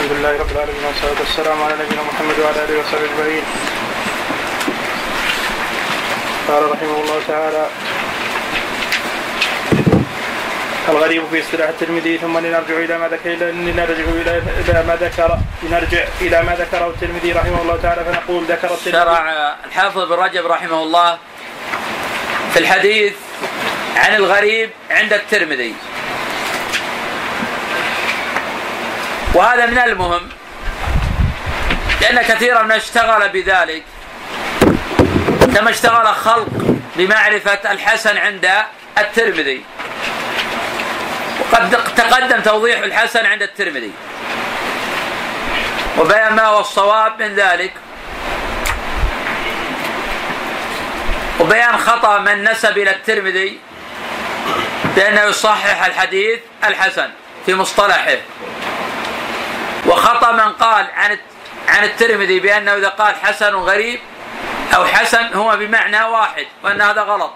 الحمد لله رب العالمين والصلاة والسلام على نبينا محمد وعلى آله وصحبه أجمعين. قال رحمه الله تعالى الغريب في اصطلاح الترمذي ثم لنرجع إلى ما ذكر لنرجع إلى ما ذكر لنرجع إلى ما ذكره الترمذي رحمه الله تعالى فنقول ذكر الترمذي شرع الحافظ بن رجب رحمه الله في الحديث عن الغريب عند الترمذي وهذا من المهم لأن كثيرا ما اشتغل بذلك. كما اشتغل خلق بمعرفة الحسن عند الترمذي. وقد تقدم توضيح الحسن عند الترمذي. وبيان ما هو الصواب من ذلك. وبيان خطأ من نسب إلى الترمذي بأنه يصحح الحديث الحسن في مصطلحه. وخطأ من قال عن عن الترمذي بأنه إذا قال حسن غريب أو حسن هو بمعنى واحد وأن هذا غلط.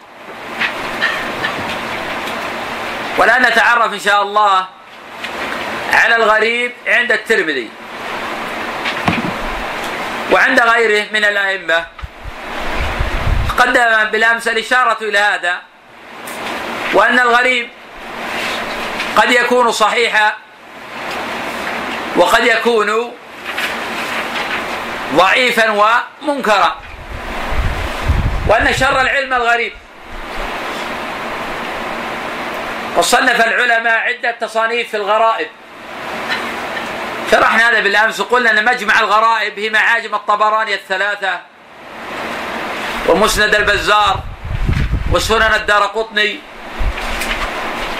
والآن نتعرف إن شاء الله على الغريب عند الترمذي. وعند غيره من الأئمة. قدم بالأمس الإشارة إلى هذا وأن الغريب قد يكون صحيحا وقد يكون ضعيفا ومنكرا. وأن شر العلم الغريب. وصنف العلماء عدة تصانيف في الغرائب. شرحنا هذا بالأمس وقلنا أن مجمع الغرائب هي معاجم الطبراني الثلاثة ومسند البزار وسنن الدار قطني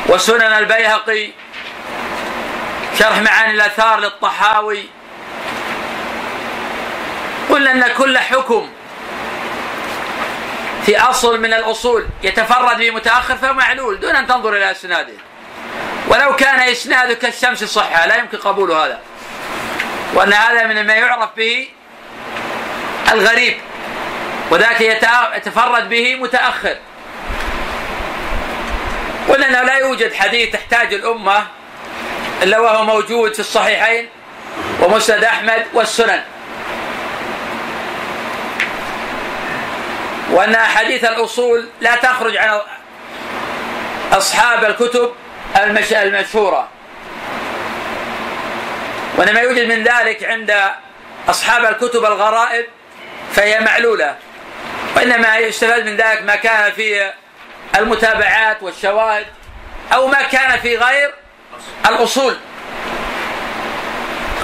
وسنن البيهقي شرح معاني الآثار للطحاوي. قلنا أن كل حكم في أصل من الأصول يتفرد به متأخر فهو معلول دون أن تنظر إلى إسناده. ولو كان إسناده كالشمس صحة لا يمكن قبول هذا. وأن هذا من ما يعرف به الغريب وذاك يتفرد به متأخر. قلنا أنه لا يوجد حديث تحتاج الأمة إلا وهو موجود في الصحيحين ومسند أحمد والسنن. وأن أحاديث الأصول لا تخرج عن أصحاب الكتب المشهورة. وإنما يوجد من ذلك عند أصحاب الكتب الغرائب فهي معلولة. وإنما يستفاد من ذلك ما كان في المتابعات والشواهد أو ما كان في غير الأصول.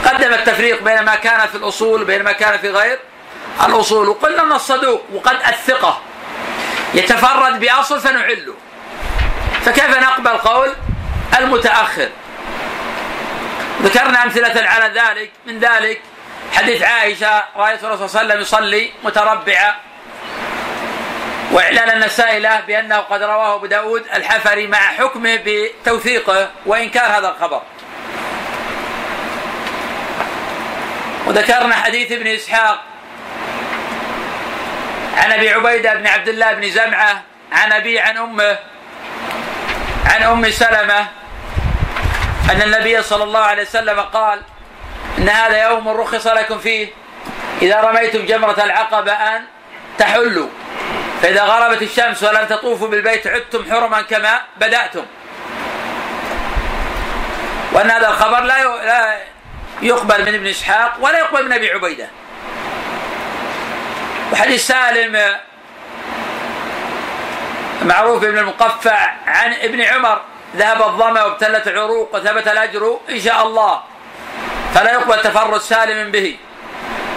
قدم التفريق بين ما كان في الأصول وبين ما كان في غير الأصول. وقلنا أن الصدوق وقد الثقة يتفرد بأصل فنعله فكيف نقبل قول المتأخر؟ ذكرنا أمثلة على ذلك. من ذلك حديث عائشة رأيت الرسول صلى الله عليه وسلم يصلي متربعا وإعلان النسائي له بأنه قد رواه أبو داود الحفري مع حكمه بتوثيقه وإنكار هذا الخبر. وذكرنا حديث ابن إسحاق عن أبي عبيدة بن عبد الله بن زمعة عن أبي عن أمه عن أم سلمة أن النبي صلى الله عليه وسلم قال إن هذا يوم رخص لكم فيه إذا رميتم جمرة العقبة أن تحلوا. فإذا غربت الشمس ولم تطوفوا بالبيت عدتم حرما كما بدأتم. وأن هذا الخبر لا يقبل من ابن إسحاق ولا يقبل من أبي عبيدة. وحديث سالم معروف ابن المقفع عن ابن عمر ذهب الظمأ وابتلت العروق وثبت الأجر إن شاء الله. فلا يقبل تفرد سالم به.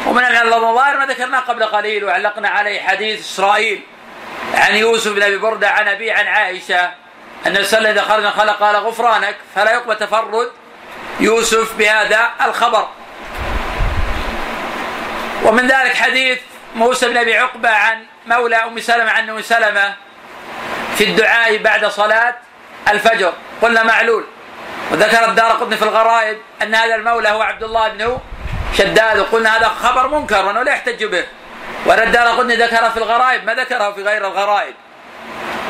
ومن الظاهر ما ذكرناه قبل قليل وعلقنا عليه حديث إسرائيل. عن يوسف بن أبي بردة عن ابي عن عائشة أن السلة إذا خرج خلق قال غفرانك فلا يقبل تفرد يوسف بهذا الخبر. ومن ذلك حديث موسى بن أبي عقبة عن مولى أم سلمة عن أم سلمة في الدعاء بعد صلاة الفجر. قلنا معلول. وذكر الدار قطني في الغرائب أن هذا المولى هو عبد الله بن شداد. وقلنا هذا خبر منكر وأنه لا يحتج به. وان الدار قطني ذكره في الغرائب ما ذكره في غير الغرائب.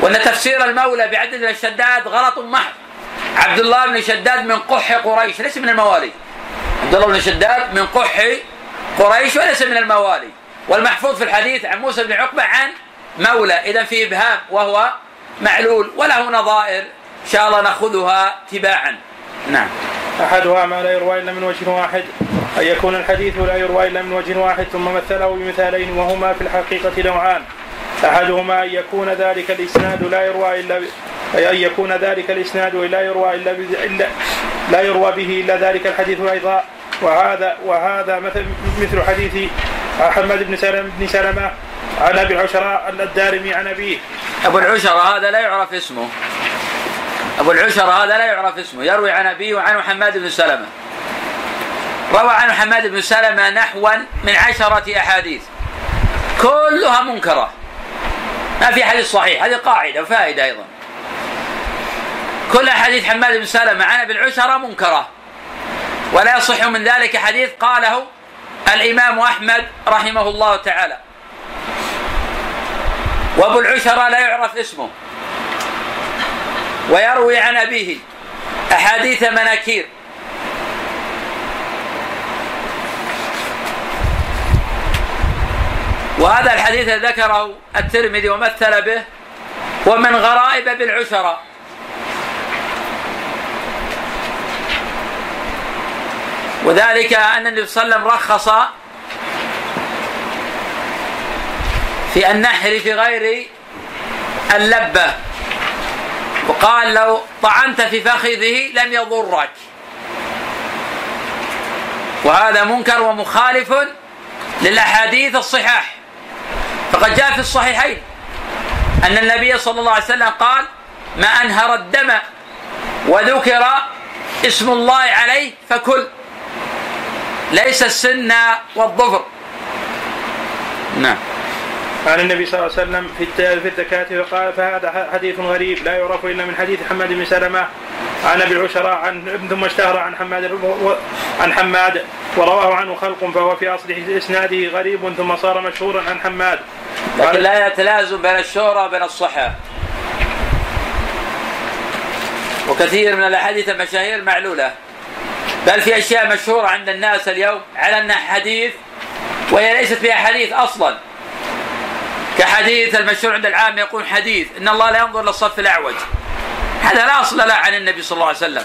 وأن تفسير المولى بعدد الشداد غلط محض. عبد الله بن شداد من قح قريش ليس من الموالي. عبد الله بن شداد من قح قريش وليس من الموالي. والمحفوظ في الحديث عن موسى بن عقبة عن مولى إذا في إبهام وهو معلول وله نظائر. إن شاء الله نأخذها تباعا. نعم. أحدها ما لا يروى إلا من وجه واحد. أن يكون الحديث لا يروى إلا من وجه واحد ثم مثله بمثالين وهما في الحقيقة نوعان أحدهما أن يكون ذلك الإسناد لا يروى إلا أن يكون ذلك الإسناد لا يروى إلا, إلا لا يروى به إلا ذلك الحديث أيضا وهذا وهذا مثل مثل حديث محمد بن سلمة بن سلمة عن أبي العشراء الدارمي عن أبيه. أبو العشراء هذا لا يعرف اسمه. أبو العشراء هذا لا يعرف اسمه، يروي عن أبيه وعن محمد بن سلمة. روى عن محمد بن سلمة نحوا من عشرة أحاديث. كلها منكرة. ما في حديث صحيح هذه قاعدة وفائدة أيضا. كل أحاديث حماد بن سلمة عن ابي العشرة منكرة. ولا يصح من ذلك حديث قاله الإمام أحمد رحمه الله تعالى. وأبو العشرة لا يعرف اسمه. ويروي عن أبيه أحاديث مناكير. وهذا الحديث ذكره الترمذي ومثل به ومن غرائب بالعشرة وذلك أن النبي صلى الله عليه وسلم رخص في النحر في غير اللبة. وقال لو طعنت في فخذه لم يضرك. وهذا منكر ومخالف للأحاديث الصحاح فقد جاء في الصحيحين أن النبي صلى الله عليه وسلم قال ما أنهر الدم وذكر اسم الله عليه فكل ليس السن والظفر. نعم. عن النبي صلى الله عليه وسلم في في الزكاة فقال فهذا حديث غريب لا يعرف إلا من حديث حماد بن سلمة عن أبي العشراء عن ثم اشتهر عن حماد عن حماد ورواه عنه خلق فهو في اصل اسناده غريب ثم صار مشهورا عن حماد. لكن لا يتلازم بين الشهرة وبين الصحة. وكثير من الأحاديث المشاهير معلولة. بل في أشياء مشهورة عند الناس اليوم على أنها حديث وهي ليست بها حديث أصلا. كحديث المشهور عند العام يقول حديث إن الله لا ينظر للصف الأعوج. هذا لا أصل له عن النبي صلى الله عليه وسلم.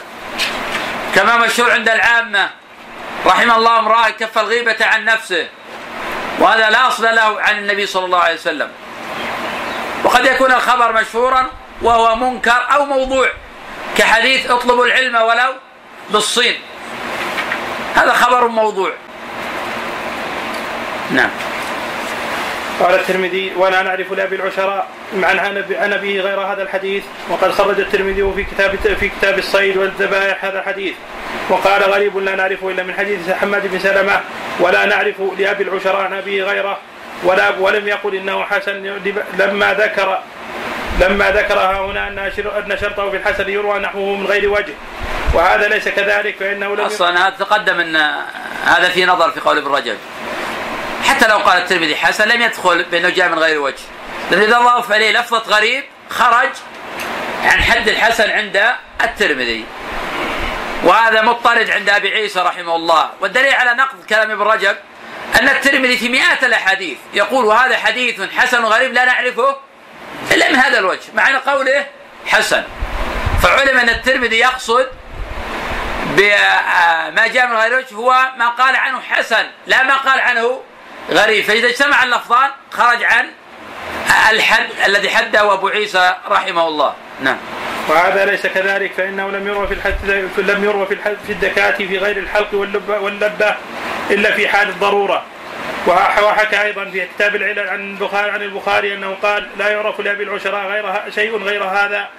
كما مشهور عند العامة رحم الله امرأة كف الغيبة عن نفسه. وهذا لا أصل له عن النبي صلى الله عليه وسلم. وقد يكون الخبر مشهورا وهو منكر أو موضوع كحديث اطلبوا العلم ولو بالصين. هذا خبر موضوع. نعم. قال الترمذي ولا نعرف لأبي العشراء عن أبيه غير هذا الحديث وقد خرج الترمذي في كتاب في كتاب الصيد والذبائح هذا الحديث. وقال غريب لا نعرفه إلا من حديث حماد بن سلمة ولا نعرف لأبي العشراء عن أبيه غيره ولا ولم يقل إنه حسن لما ذكر لما ذكرها هنا أن شرطه في الحسن يروى نحوه من غير وجه وهذا ليس كذلك فإنه لم أصلا هذا تقدم أن هذا في نظر في قول ابن رجب. حتى لو قال الترمذي حسن لم يدخل بأنه جاء من غير وجه. لأن اذا ضاف عليه لفظة غريب خرج عن حد الحسن عند الترمذي. وهذا مضطرد عند أبي عيسى رحمه الله. والدليل على نقض كلام ابن رجب أن الترمذي في مئات الأحاديث يقول وهذا حديث حسن غريب لا نعرفه إلا من هذا الوجه مع قوله حسن. فعلم أن الترمذي يقصد بما جاء من غير وجه هو ما قال عنه حسن لا ما قال عنه غريب. فإذا اجتمع اللفظان خرج عن الحد الذي حده أبو عيسى رحمه الله. نعم. وهذا ليس كذلك فإنه لم يروى في الحد لم يروى في الحد في الدكاة في غير الحلق واللبة, واللبة إلا في حال الضرورة. وحكى أيضا في كتاب العلل عن البخاري عن البخاري أنه قال لا يعرف لأبي العشراء غير شيء غير هذا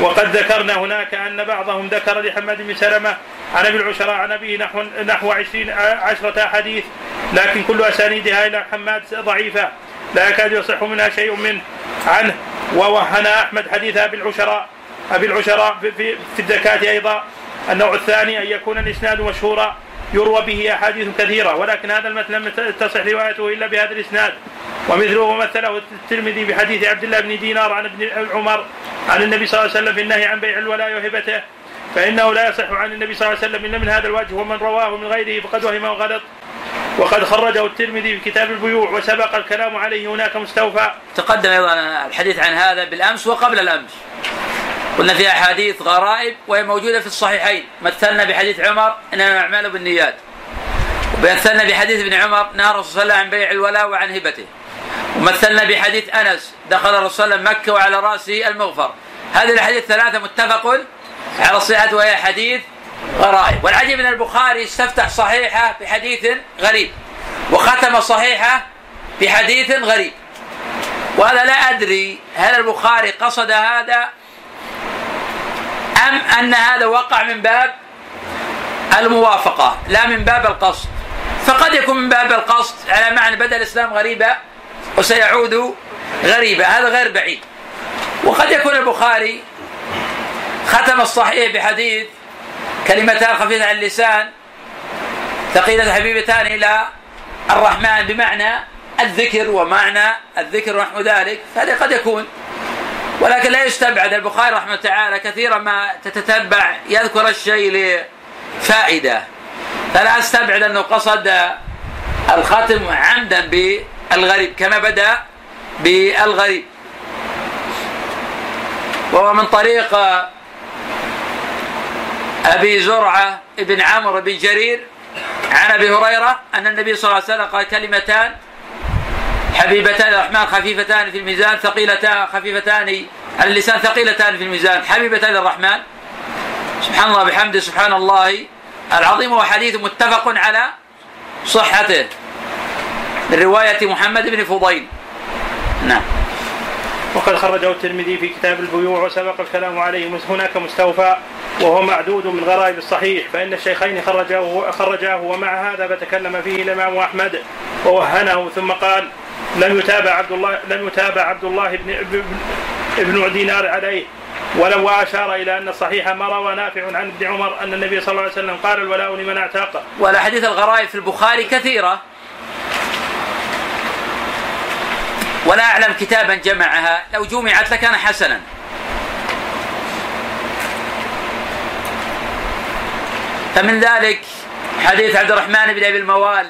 وقد ذكرنا هناك أن بعضهم ذكر لحماد بن سلمة عن أبي العشراء عن أبيه نحو نحو عشرين عشرة أحاديث لكن كل أسانيدها إلى حماد ضعيفة لا يكاد يصح منها شيء منه. عنه ووهن أحمد حديث أبي العشراء أبي العشراء في, في, في الزكاة أيضا النوع الثاني أن يكون الإسناد مشهورا. يروى به أحاديث كثيرة ولكن هذا المتن لم تصح روايته إلا بهذا الإسناد. ومثله مثله الترمذي بحديث عبد الله بن دينار عن ابن عمر عن النبي صلى الله عليه وسلم في النهي عن بيع الولاء وهبته فإنه لا يصح عن النبي صلى الله عليه وسلم إلا من هذا الوجه ومن رواه من غيره فقد وهم وغلط. وقد خرجه الترمذي في كتاب البيوع وسبق الكلام عليه هناك مستوفى. تقدم أيضا الحديث عن هذا بالأمس وقبل الأمس. قلنا في أحاديث غرائب وهي موجودة في الصحيحين. مثلنا بحديث عمر إنما الأعمال بالنيات. ومثلنا بحديث ابن عمر نهى الرسول صلى الله عليه وسلم عن بيع الولاء وعن هبته. ومثلنا بحديث أنس دخل الرسول صلى الله عليه وسلم مكة وعلى رأسه المغفر. هذه الأحاديث الثلاثه متفق على الصحه وهي حديث غرائب. والعجيب أن البخاري استفتح صحيحة بحديث غريب وختم صحيحة بحديث غريب. وهذا لا أدري هل البخاري قصد هذا أم أن هذا وقع من باب الموافقة لا من باب القصد. فقد يكون من باب القصد على معنى بدأ الإسلام غريبا وسيعود غريبا هذا غير بعيد. وقد يكون البخاري ختم الصحيح بحديث كلمتان خفيفة على اللسان ثقيلة حبيبتان إلى الرحمن بمعنى الذكر ومعنى الذكر ونحو ذلك. فهذا قد يكون ولكن لا يستبعد البخاري رحمه تعالى كثيرا ما تتتبع يذكر الشيء لفائدة. فلا أستبعد أنه قصد الختم عمدا بالغريب كما بدا بالغريب. وهو من طريق أبي زرعة بن عمرو بن جرير عن أبي هريرة أن النبي صلى الله عليه وسلم قال كلمتان حبيبتان الرحمن خفيفتان في الميزان ثقيلتان خفيفتان على اللسان ثقيلتان في الميزان. حبيبتان للرحمن سبحان الله بحمده سبحان الله. العظيم هو حديث متفق على صحته. من رواية محمد بن فضيل. نعم. وقد خرجه الترمذي في كتاب البيوع وسبق الكلام عليه هناك مستوفى وهو معدود من غرائب الصحيح فإن الشيخين خرجاه خرجاه ومع هذا فتكلم فيه الإمام أحمد ووهنه ثم قال لم يتابع عبد الله لم يتابع عبد الله بن ابن دينار عليه ولو أشار إلى أن الصحيح ما روى نافع عن ابن عمر أن النبي صلى الله عليه وسلم قال الولاء لمن اعتاق والأحاديث الغرائب في البخاري كثيرة. ولا أعلم كتابا جمعها. لو جمعت لكان حسنا. فمن ذلك حديث عبد الرحمن بن أبي الموال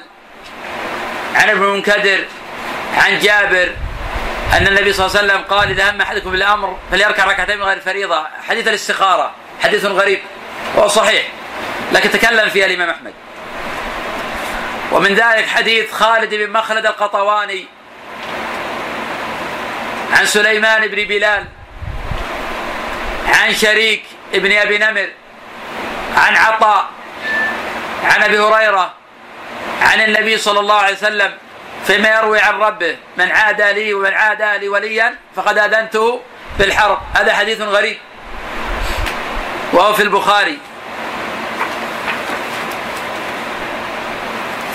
عن ابن المنكدر عن جابر أن النبي صلى الله عليه وسلم قال إذا هم أحدكم بالامر فليركع ركعتين من غير فريضة. حديث الاستخارة حديث غريب وهو صحيح لكن تكلم فيها الإمام أحمد. ومن ذلك حديث خالد بن مخلد القطواني عن سليمان بن بلال عن شريك ابن أبي نمر عن عطاء عن أبي هريرة عن النبي صلى الله عليه وسلم فيما يروي عن ربه من عادى لي ومن عادى لي وليا فقد اذنته بالحرب هذا حديث غريب. وهو في البخاري.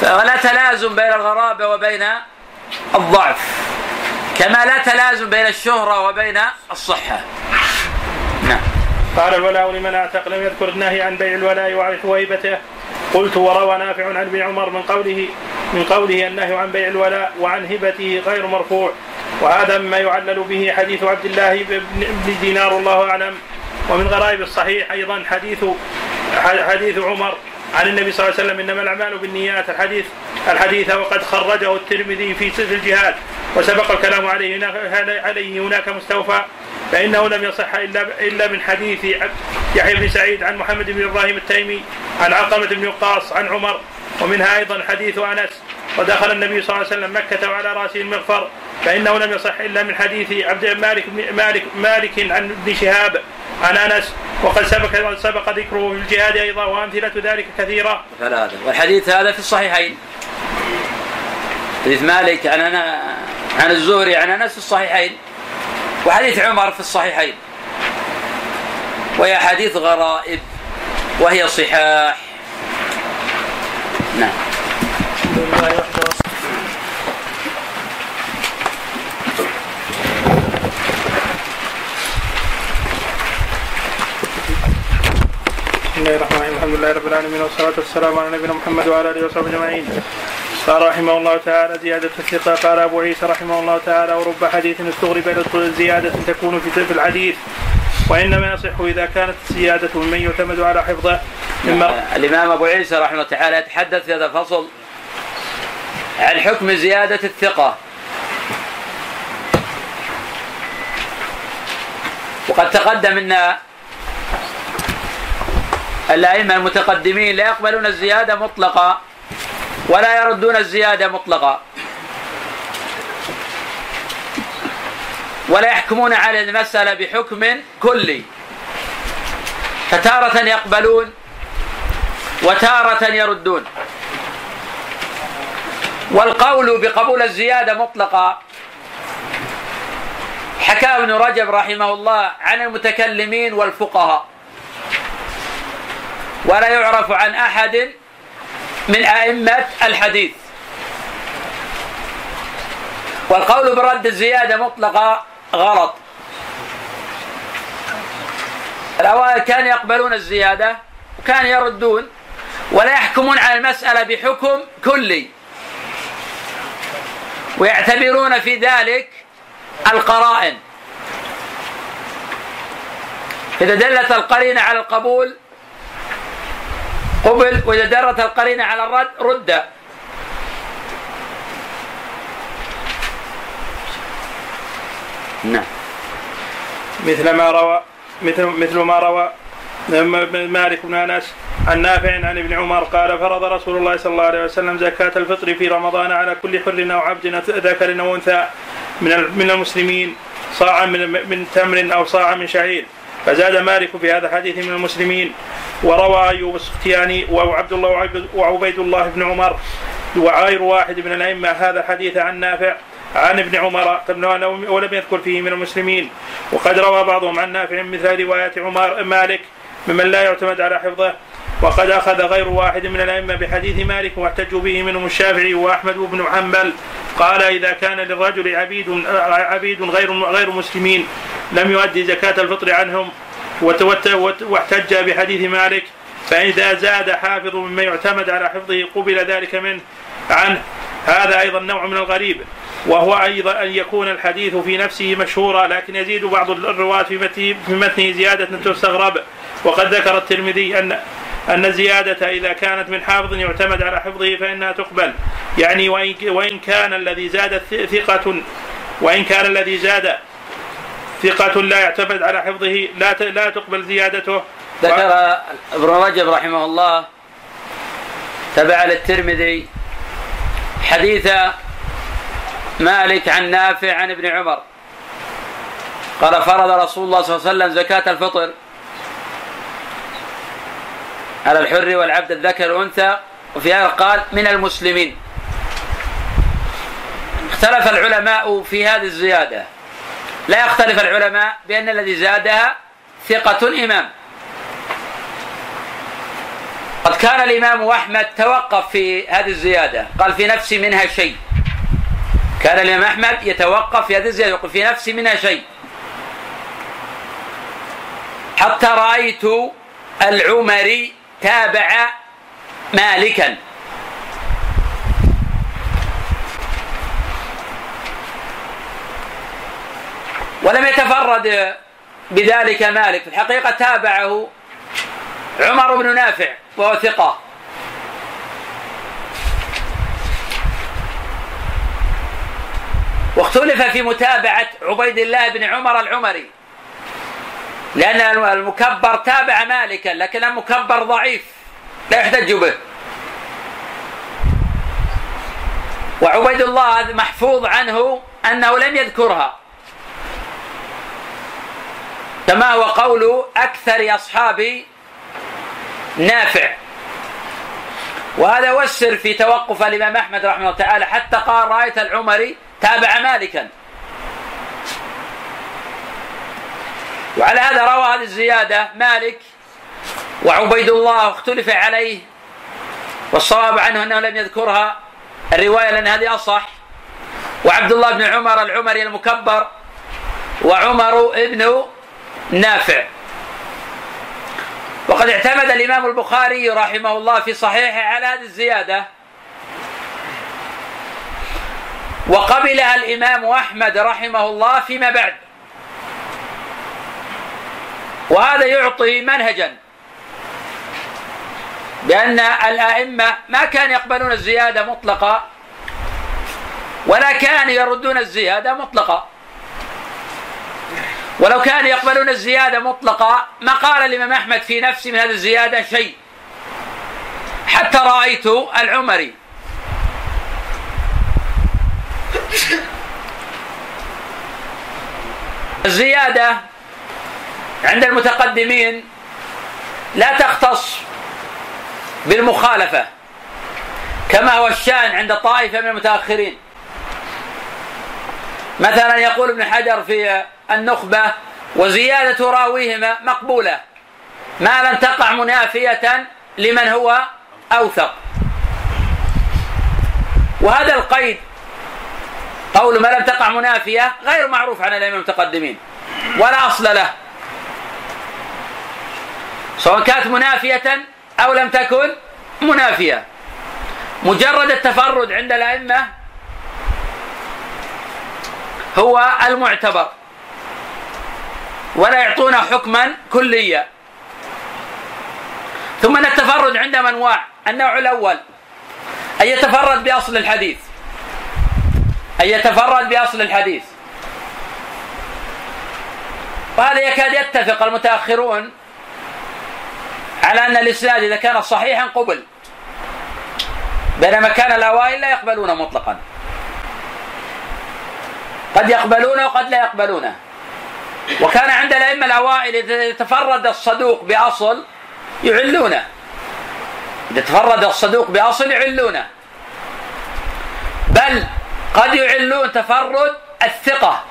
فلا تلازم بين الغرابة وبين الضعف. كما لا تلازم بين الشهرة وبين الصحة. نعم. قال الولاء لمن أعتق لم يذكر النهي عن بيع الولاء وعرف وهبته قلت وروى نافع عن ابن عمر من قوله من قوله النهي عن بيع الولاء وعن هبته غير مرفوع. وهذا مما يعلل به حديث عبد الله بن دينار الله أعلم. ومن غرائب الصحيح أيضا حديث حديث عمر عن النبي صلى الله عليه وسلم إنما الأعمال بالنيات. الحديث الحديث وقد خرجه الترمذي في سر الجهاد وسبق الكلام عليه هناك عليه هناك مستوفى فإنه لم يصح إلا إلا من حديث يحيى بن سعيد عن محمد بن إبراهيم التيمي عن علقمه بن وقاص عن عمر ومنها أيضا حديث أنس ودخل النبي صلى الله عليه وسلم مكة وعلى رأسه المغفر فإنه لم يصح إلا من حديث عبد مالك مالك مالك عن ابن شهاب عن أنس وقد سبق سبق ذكره في الجهاد أيضا وأمثلة ذلك كثيرة. ثلاثة والحديث هذا في الصحيحين. حديث مالك عن أنا عن الزهري عن أنس في الصحيحين وحديث عمر في الصحيحين وهي حديث غرائب وهي صحاح نعم. بسم الله الرحمن الرحيم. الحمد لله رب العالمين والصلاة والسلام على نبينا محمد وعلى آله وصحبه أجمعين. قال رحمه الله تعالى زيادة الثقة. قال أبو عيسى رحمه الله تعالى ورب حديث استغرب زيادة تكون في الحديث. وإنما يصح إذا كانت الزيادة ممن يعتمد على حفظه مما الإمام أبو عيسى رحمه الله تعالى يتحدث في هذا الفصل عن حكم زيادة الثقة. وقد تقدم أن الأئمة المتقدمين لا يقبلون الزيادة مطلقة ولا يردون الزيادة مطلقة. ولا يحكمون على المسألة بحكم كلي. فتارة يقبلون وتارة يردون. والقول بقبول الزيادة مطلقة حكى ابن رجب رحمه الله عن المتكلمين والفقهاء. ولا يعرف عن أحد من أئمة الحديث. والقول برد الزيادة مطلقه غلط. الأوائل كانوا يقبلون الزيادة وكانوا يردون. ولا يحكمون على المسألة بحكم كلي. ويعتبرون في ذلك القرائن. إذا دلت القرينة على القبول قبل وإذا دلت القرينة على الرد رد. نعم. مثل ما روى مثل مثل ما روى مالك بن انس عن نافع عن ابن عمر قال فرض رسول الله صلى الله عليه وسلم زكاة الفطر في رمضان على كل حر أو عبد ذكر أو أنثى من من المسلمين صاعا من من تمر أو صاعا من شعير. فزاد مالك في هذا الحديث من المسلمين وروى أيوب السختياني وعبد الله وعبيد الله بن عمر وغير واحد من الأئمة هذا الحديث عن نافع عن ابن عمر ولم يذكر فيه من المسلمين. وقد روى بعضهم عن نافع مثل روايه عمر مالك ممن لا يعتمد على حفظه وقد أخذ غير واحد من الأئمة بحديث مالك واحتجوا به منهم الشافعي وأحمد بن حنبل قال إذا كان للرجل عبيد عبيد غير غير مسلمين لم يؤدي زكاة الفطر عنهم واحتج بحديث مالك فاذا زاد حافظ مما يعتمد على حفظه قبل ذلك منه عنه. هذا أيضا نوع من الغريب وهو أيضا أن يكون الحديث في نفسه مشهورا لكن يزيد بعض الرواة في متنه زيادة تستغرب. وقد ذكر الترمذي أن أن الزيادة إذا كانت من حافظ يعتمد على حفظه فإنها تقبل. يعني وإن كان الذي زاد ثقة وإن كان الذي زاد ثقة لا يعتمد على حفظه لا لا تقبل زيادته. ذكر ابن رجب رحمه الله تبع للترمذي حديث مالك عن نافع عن ابن عمر. قال فرض رسول الله صلى الله عليه وسلم زكاة الفطر على الحر والعبد الذكر والأنثى وفي هذا قال من المسلمين. اختلف العلماء في هذه الزيادة. لا يختلف العلماء بأن الذي زادها ثقة إمام. قد كان الإمام أحمد توقف في هذه الزيادة قال في نفسي منها شيء. كان الإمام أحمد يتوقف في هذه الزيادة يقول في نفسي منها شيء. حتى رأيت العمري تابع مالكا. ولم يتفرد بذلك مالك. في الحقيقة تابعه عمر بن نافع وهو ثقة. واختلف في متابعة عبيد الله بن عمر العمري. لأن المكبر تابع مالكا لكن المكبر ضعيف. لا يحتج به. وعبيد الله محفوظ عنه أنه لم يذكرها. كما هو قول أكثر أصحاب نافع. وهذا هو السر في توقف الإمام أحمد رحمه الله تعالى. حتى قال رأيت العمري تابع مالكا وعلى هذا روى هذه الزيادة مالك وعبيد الله اختلف عليه والصواب عنه أنه لم يذكرها. الرواية لأن هذه أصح. وعبد الله بن عمر العمري المكبر وعمر ابن نافع. وقد اعتمد الإمام البخاري رحمه الله في صحيحه على هذه الزيادة. وقبلها الإمام أحمد رحمه الله فيما بعد. وهذا يعطي منهجا. بأن الأئمة ما كانوا يقبلون الزيادة مطلقة ولا كانوا يردون الزيادة مطلقة ولو كانوا يقبلون الزيادة مطلقة ما قال الإمام أحمد في نفسه من هذه الزيادة شيء. حتى رأيت العمري. الزيادة عند المتقدمين لا تختص بالمخالفة كما هو الشأن عند طائفة من المتأخرين. مثلا يقول ابن حجر في النخبة وزيادة راويهما مقبولة ما لم تقع منافية لمن هو أوثق. وهذا القيد قول ما لم تقع منافية غير معروف عن الأئمة المتقدمين ولا أصل له. سواء كانت منافية أو لم تكن منافية. مجرد التفرد عند الأئمة هو المعتبر. ولا يعطون حكما كليا. ثم أن التفرد عندهم انواع النوع الأول. أن يتفرد بأصل الحديث. أن يتفرد بأصل الحديث. وهذا يكاد يتفق المتأخرون على أن الإسناد إذا كان صحيحا قبل. بينما كان الأوائل لا يقبلون مطلقا. قد يقبلونه وقد لا يقبلونه. وكان عند الأئمة الأوائل إذا تفرد الصدوق بأصل يعلونه. إذا تفرد الصدوق بأصل يعلونه. بل قد يعلون تفرد الثقة.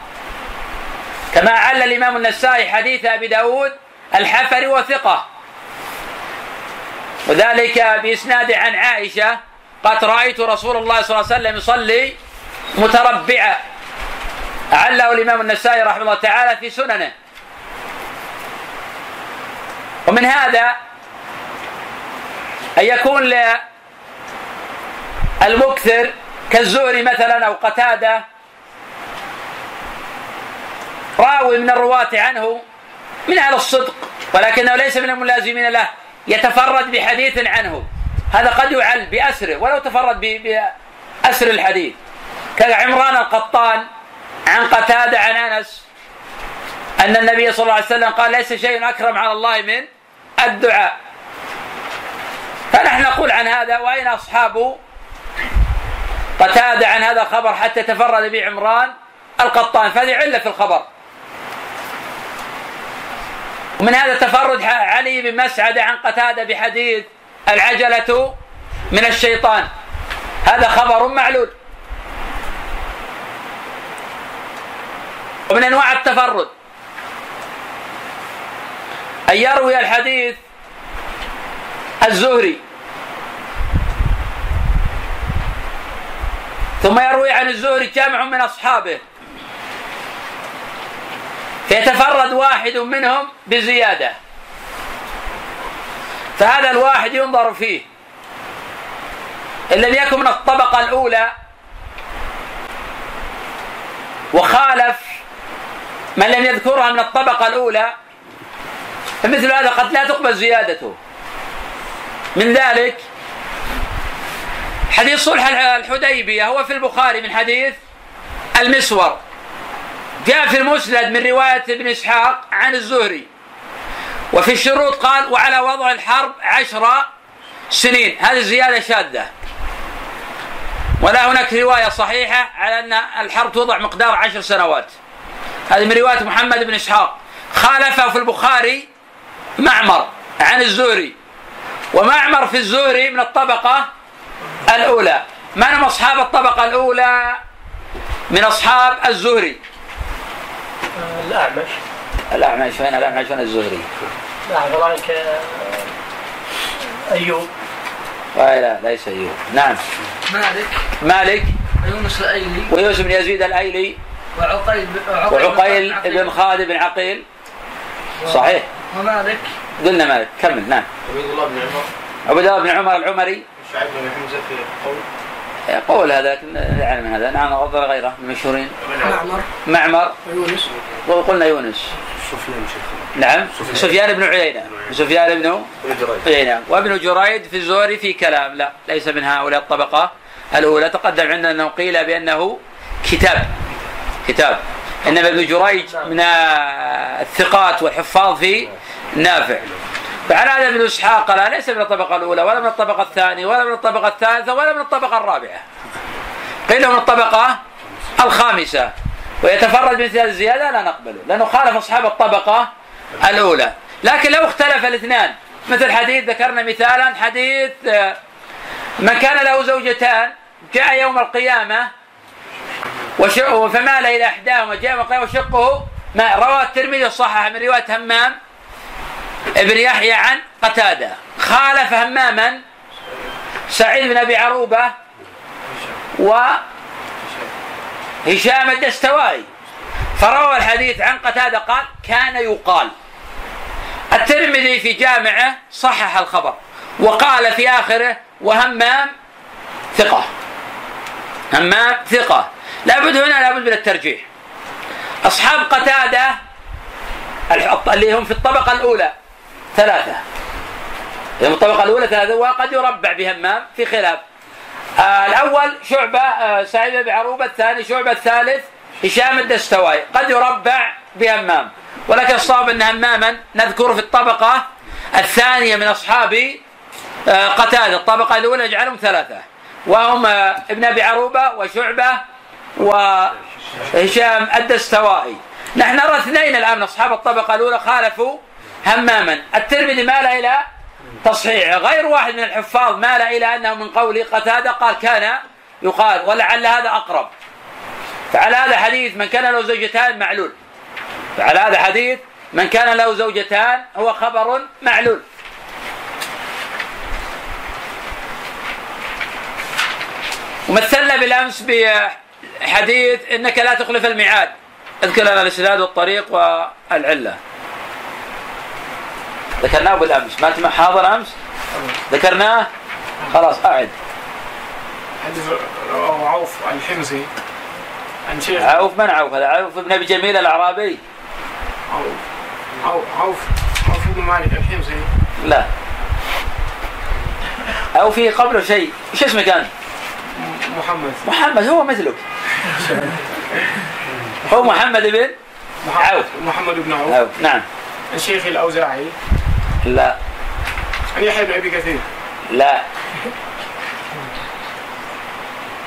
كما عل الإمام النسائي حديث أبي داود الحفري وثقة. وذلك بإسناد عن عائشة قد رأيت رسول الله صلى الله عليه وسلم يصلي متربعا. أعله الإمام النسائي رحمه الله تعالى في سننه. ومن هذا أن يكون المكثر كالزهري مثلا أو قتادة راوي من الرواة عنه من أهل الصدق ولكنه ليس من الملازمين له. يتفرد بحديث عنه. هذا قد يعل بأسره ولو تفرد بأسر الحديث. كعمران القطان عن قتادة عن أنس أن النبي صلى الله عليه وسلم قال ليس شيء أكرم على الله من الدعاء. فنحن نقول عن هذا وأين أصحاب قتادة عن هذا الخبر حتى تفرد به عمران القطان؟ فهذه علة في الخبر. ومن هذا تفرد علي بن مسعد عن قتادة بحديث العجلة من الشيطان. هذا خبر معلول. ومن أنواع التفرد. أن يروي الحديث الزهري. ثم يروي عن الزهري جامع من أصحابه. فيتفرد واحد منهم بزيادة. فهذا الواحد ينظر فيه. إن لم يكن من الطبقة الأولى وخالف من لم يذكرها من الطبقة الأولى فمثل هذا قد لا تقبل زيادته. من ذلك حديث صلح الحديبية هو في البخاري من حديث المسور. جاء في المسند من رواية ابن إسحاق عن الزهري. وفي الشروط قال وعلى وضع الحرب عشر سنين. هذه زيادة شاذة. ولا هناك رواية صحيحة على أن الحرب توضع مقدار عشر سنوات. هذه من رواية محمد بن إسحاق. خالفه في البخاري معمر عن الزهري. ومعمر في الزهري من الطبقة الأولى. من هم أصحاب الطبقة الأولى من أصحاب الزهري؟ الأعمش. الأعمش وين الأعمش؟ وين الزهري؟ لا أيوب. لا ليس أيوب. نعم. مالك. مالك. ويونس الأيلي. ويوسف بن يزيد الأيلي. وعقيل وعقيل بن خالد بن عقيل. صحيح. ومالك. قلنا مالك. كمل. نعم. عبيد الله بن عمر. عبد الله بن عمر العمري. شعيب بن حمزة في قول يقول هذا لكن لا يعلم هذا. نعم غض غيره من المشهورين. معمر. معمر. ويونس. وقلنا يونس. سفيان نعم. سفيان. بن عيينة. سفيان بن عيينة. وابن جريد في الزهري في كلام. لا ليس من هؤلاء الطبقة الأولى. تقدم عندنا أنه قيل بأنه كتاب. كتاب. إنما ابن جريج من الثقات والحفاظ في نافع. فعلى هذا ابن إسحاق قال ليس من الطبقة الأولى ولا من الطبقة الثانية ولا من الطبقة الثالثة ولا من الطبقة الرابعة. قيل من الطبقة الخامسة ويتفرد هذه الزيادة لا نقبله لأنه خالف أصحاب الطبقة الأولى. لكن لو اختلف الاثنان مثل حديث ذكرنا مثالا حديث آه، من كان له زوجتان جاء يوم القيامة فمال إلى إحداهما جاء يوم القيامه وشقه ما رواه الترمذي الصحح من رواية همام ابن يحيى عن قتادة. خالف هماما سعيد بن أبي عروبة وهشام الدستوائي. فروى الحديث عن قتادة قال كان يقال. الترمذي في جامعه صحح الخبر وقال في آخره وهمام ثقة. همام ثقة. لابد هنا لابد من الترجيح. أصحاب قتادة اللي هم في الطبقة الأولى ثلاثة. الطبقة الأولى ثلاثة وقد يربع بهمام في خلاف. آه الأول شعبة آه سعيد بن عروبة الثاني شعبة الثالث هشام الدستوائي. قد يربع بهمام. ولكن الصواب أن هماما نذكره في الطبقة الثانية من أصحاب آه قتادة. الطبقة الأولى نجعلهم ثلاثة. وهم آه ابن أبي عروبة وشعبة وهشام الدستوائي. نحن نرى اثنين الآن من أصحاب الطبقة الأولى خالفوا هماما. الترمذي مال إلى تصحيحه غير واحد من الحفاظ مال إلى أنه من قول قتادة قال كان يقال ولعل هذا أقرب. فعلى هذا حديث من كان له زوجتان معلول. فعلى هذا حديث من كان له زوجتان هو خبر معلول. ومثلنا بالأمس بحديث إنك لا تخلف الميعاد. أذكر لنا الإسناد والطريق والعلة. ذكرناه بالأمس. ما أنت حاضر أمس؟ ذكرناه؟ خلاص أعد. حديث رواه عوف الحمزي. عن شيخ. عوف من عوف هذا؟ عوف بن أبي جميل الأعرابي. عوف. عوف عوف, بن مالك الحمزي. لا. أو في قبله شيء. إيش اسمه كان؟ محمد. محمد هو مثلك. هو محمد بن محمد عوف. محمد بن عوف. عوف نعم. عن شيخ الأوزاعي. لا. عن يحيى بن ابي كثير؟ لا.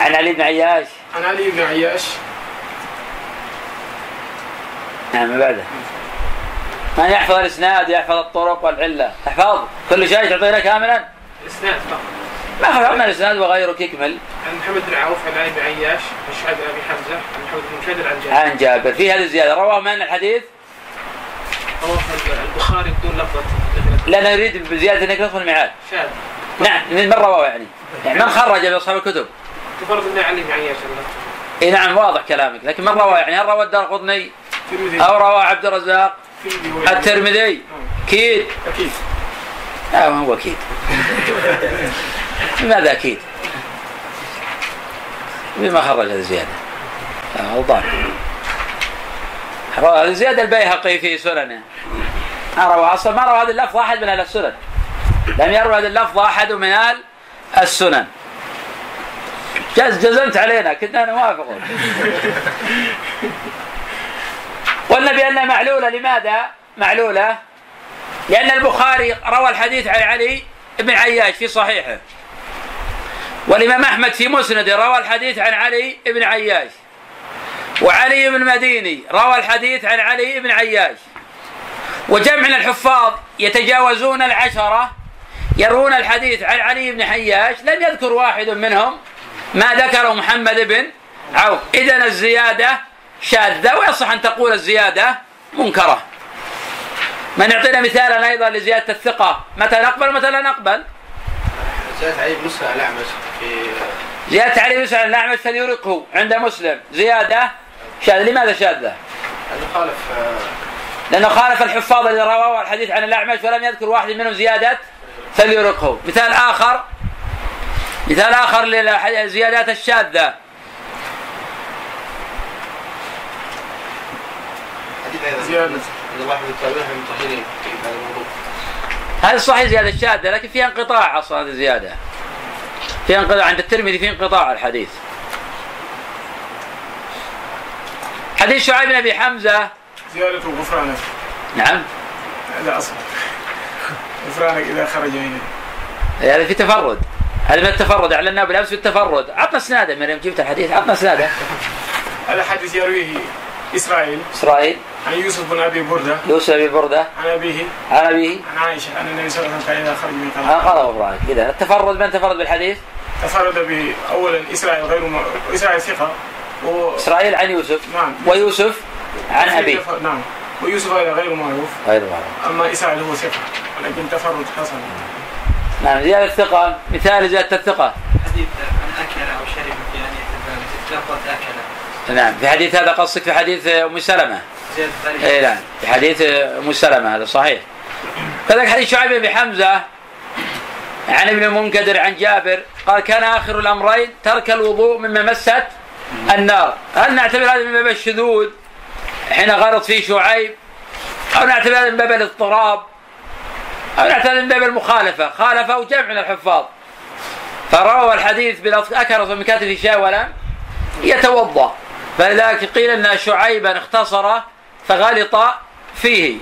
عن علي بن عياش عن علي بن عياش نعم بعده. من يحفظ الإسناد يحفظ الطرق والعلة. احفظ كل شيء تعطينا كاملا؟ اسناد فقط. ما حفظنا الإسناد وغيرك يكمل. عن محمد بن عوف عن علي بن عياش عن شعب أبي حمزة عن محمد بن كدر عن جابر عن جابر في هذه الزيادة. رواه من الحديث؟ رواه البخاري بدون لفظة لا نريد بزيادة إنك تدخل الميعاد. شاذ. نعم من من رواه يعني. يعني من خرج باصحاب الكتب. تفرد إنه علي الله إي نعم واضح كلامك. لكن من رواه؟ يعني هل روى الدار قطني؟ أو روى عبد الرزاق؟ الترمذي هو- الترمذي. أكيد. أكيد. لا ما هو أكيد. لماذا أكيد؟ بما خرج هذه الزياده آه، زيادة البيهقي في سننه ما روى أصلا ما روى هذه اللفظه احد من أهل السنن. لم يروي هذه اللفظه أحد من أهل السنن. جز جزمت علينا كنا نوافقه قلنا بأنها معلولة لماذا؟ معلولة؟ لأن البخاري روى الحديث عن علي بن عياش في صحيحه. والإمام أحمد في مسنده روى الحديث عن علي بن عياش. وعلي بن مديني روى الحديث عن علي بن عياش. وجمع من الحفاظ يتجاوزون العشرة يروون الحديث عن علي بن حياش لم يذكر واحد منهم ما ذكره محمد بن عوف. إذا الزيادة شاذة ويصح أن تقول الزيادة منكرة. من يعطينا مثالا أيضا لزيادة الثقة متى نقبل ومتى لا نقبل؟ زاد علي بن مسلم الأعمش في زيادة علي بن سعد الأعمش فليرقه عند مسلم. زيادة شاذة لماذا شاذة؟ أنه خالف آه، لأنه خالف الحفاظ الذي رواه الحديث عن الأعمش ولم يذكر واحد منهم زيادة فليرقه. مثال آخر مثال آخر للزيادات الشاذة. هذا صحيح زيادة شاذة لكن فيها انقطاع أصلا هذه الزيادة. فيها انقطاع عند الترمذي في انقطاع الحديث. حديث شعيب بن أبي حمزة. زيادة غفرانك نعم. هذا أصل غفرانك إذا خرج منه هذا في تفرد. هذا من التفرد. أعلناه بالأمس في التفرد. عطنا إسناده مريم جبت الحديث؟ عطنا إسناده. هذا حديث يرويه إسرائيل. إسرائيل. عن يوسف بن أبي بردة. يوسف بن بردة. عن أبيه. عن أبيه. عن عائشة. أن النبي صلى الله عليه وسلم كان إذا خرج من قال غفرانك. إذا التفرد من تفرد بالحديث؟ تفرد به أولا إسرائيل غير م... إسرائيل ثقة. و... إسرائيل عن يوسف نعم. ويوسف عن أبيه. تفرد- نعم. ويوسف هذا غير معروف. غير معروف. أما إسرائيل هو ثقة ولكن تفرد حصل نعم زيادة الثقة مثال زيادة الثقة. حديث من أكل أو شرب في لفظ أكل. نعم في حديث هذا قصدك في حديث أم سلمة؟ اي نعم في حديث أم سلمة هذا صحيح. كذلك حديث شعيب بن حمزة عن ابن المنكدر عن جابر قال كان آخر الأمرين ترك الوضوء مما مست النار. هل نعتبر هذا من باب الشذوذ؟ حين غلط فيه شعيب. أو نعتبر هذا من باب الاضطراب؟ أو نعتبر من باب المخالفة؟ خالفه جمع من الحفاظ. فروى الحديث اكل من كاتب شيء ولم يتوضأ. فلذلك قيل إن شعيبا اختصر فغلط فيه.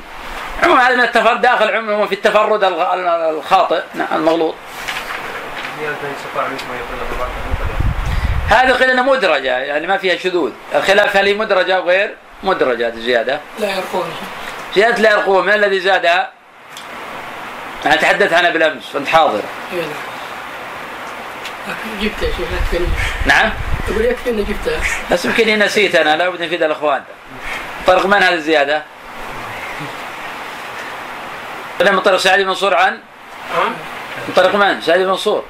عموما هذا من التفرد داخل عموما في التفرد الخاطئ. نعم، المغلوط. هذا قيل إنها مدرجة يعني ما فيها شذوذ. الخلاف هل هي مدرجة أو غير مدرجة؟ هذه الزياده لا يرقون زيادة لا يرقوه من الذي زادها؟ أنا تحدثت عنها بالأمس وأنت حاضر. نعم لكن جبتها شيخ لا تكلمني نعم؟ أقول يكفي إني جبتها. بس يمكن نسيت أنا لا بد نفيد الأخوان. طرق من هذه الزيادة؟ من طريق سعيد بن منصور عن؟ من طريق من؟ سعيد بن منصور.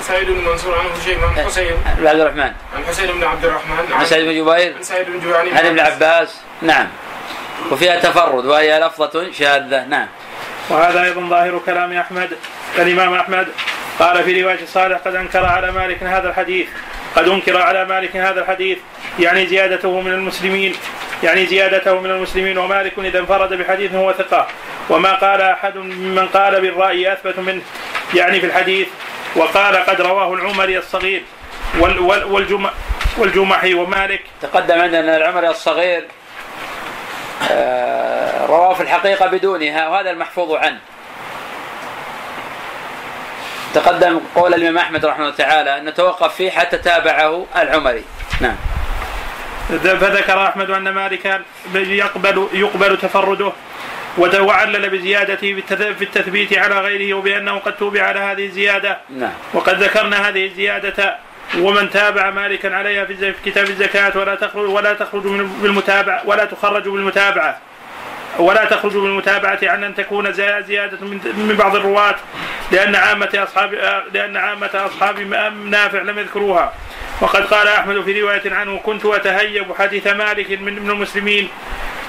سعيد بن منصور عنه شيء عن حسين. بن عبد الرحمن عن حسين بن عبد الرحمن عن سعيد بن جبير. عن سعيد بن جوعني عن ابن عباس. نعم. وفيها تفرد وهي لفظة شاذة. نعم. وهذا أيضا ظاهر كلام أحمد الإمام أحمد. قال في رواية صالح قد أنكر على مالك هذا الحديث قد أنكر على مالك هذا الحديث. يعني زيادته من المسلمين يعني زيادته من المسلمين ومالك إذا انفرد بحديث هو ثقة. وما قال أحد ممن قال بالرأي أثبت منه. يعني في الحديث وقال قد رواه العمري الصغير وال وال والجم والجمحي ومالك. تقدم عندنا العمري الصغير آه، رواه في الحقيقة بدونها وهذا المحفوظ عنه. تقدم قول الإمام أحمد رحمه الله تعالى أن نتوقف فيه حتى تابعه العمري. نعم. فذكر أحمد أن مالكا يقبل يقبل تفرده وعلل بزيادته في التثبيت على غيره وبأنه قد توبع على هذه الزيادة. نعم. وقد ذكرنا هذه الزيادة ومن تابع مالكا عليها في كتاب الزكاة ولا تخرج ولا تخرج من بالمتابعه ولا تخرج بالمتابعة. ولا تخرج بالمتابعة عن أن تكون زي- زيادة من بعض الرواة لأن عامة أصحاب لأن عامة أصحاب نافع لم يذكروها. وقد قال أحمد في رواية عنه كنت أتهيب حديث مالك من المسلمين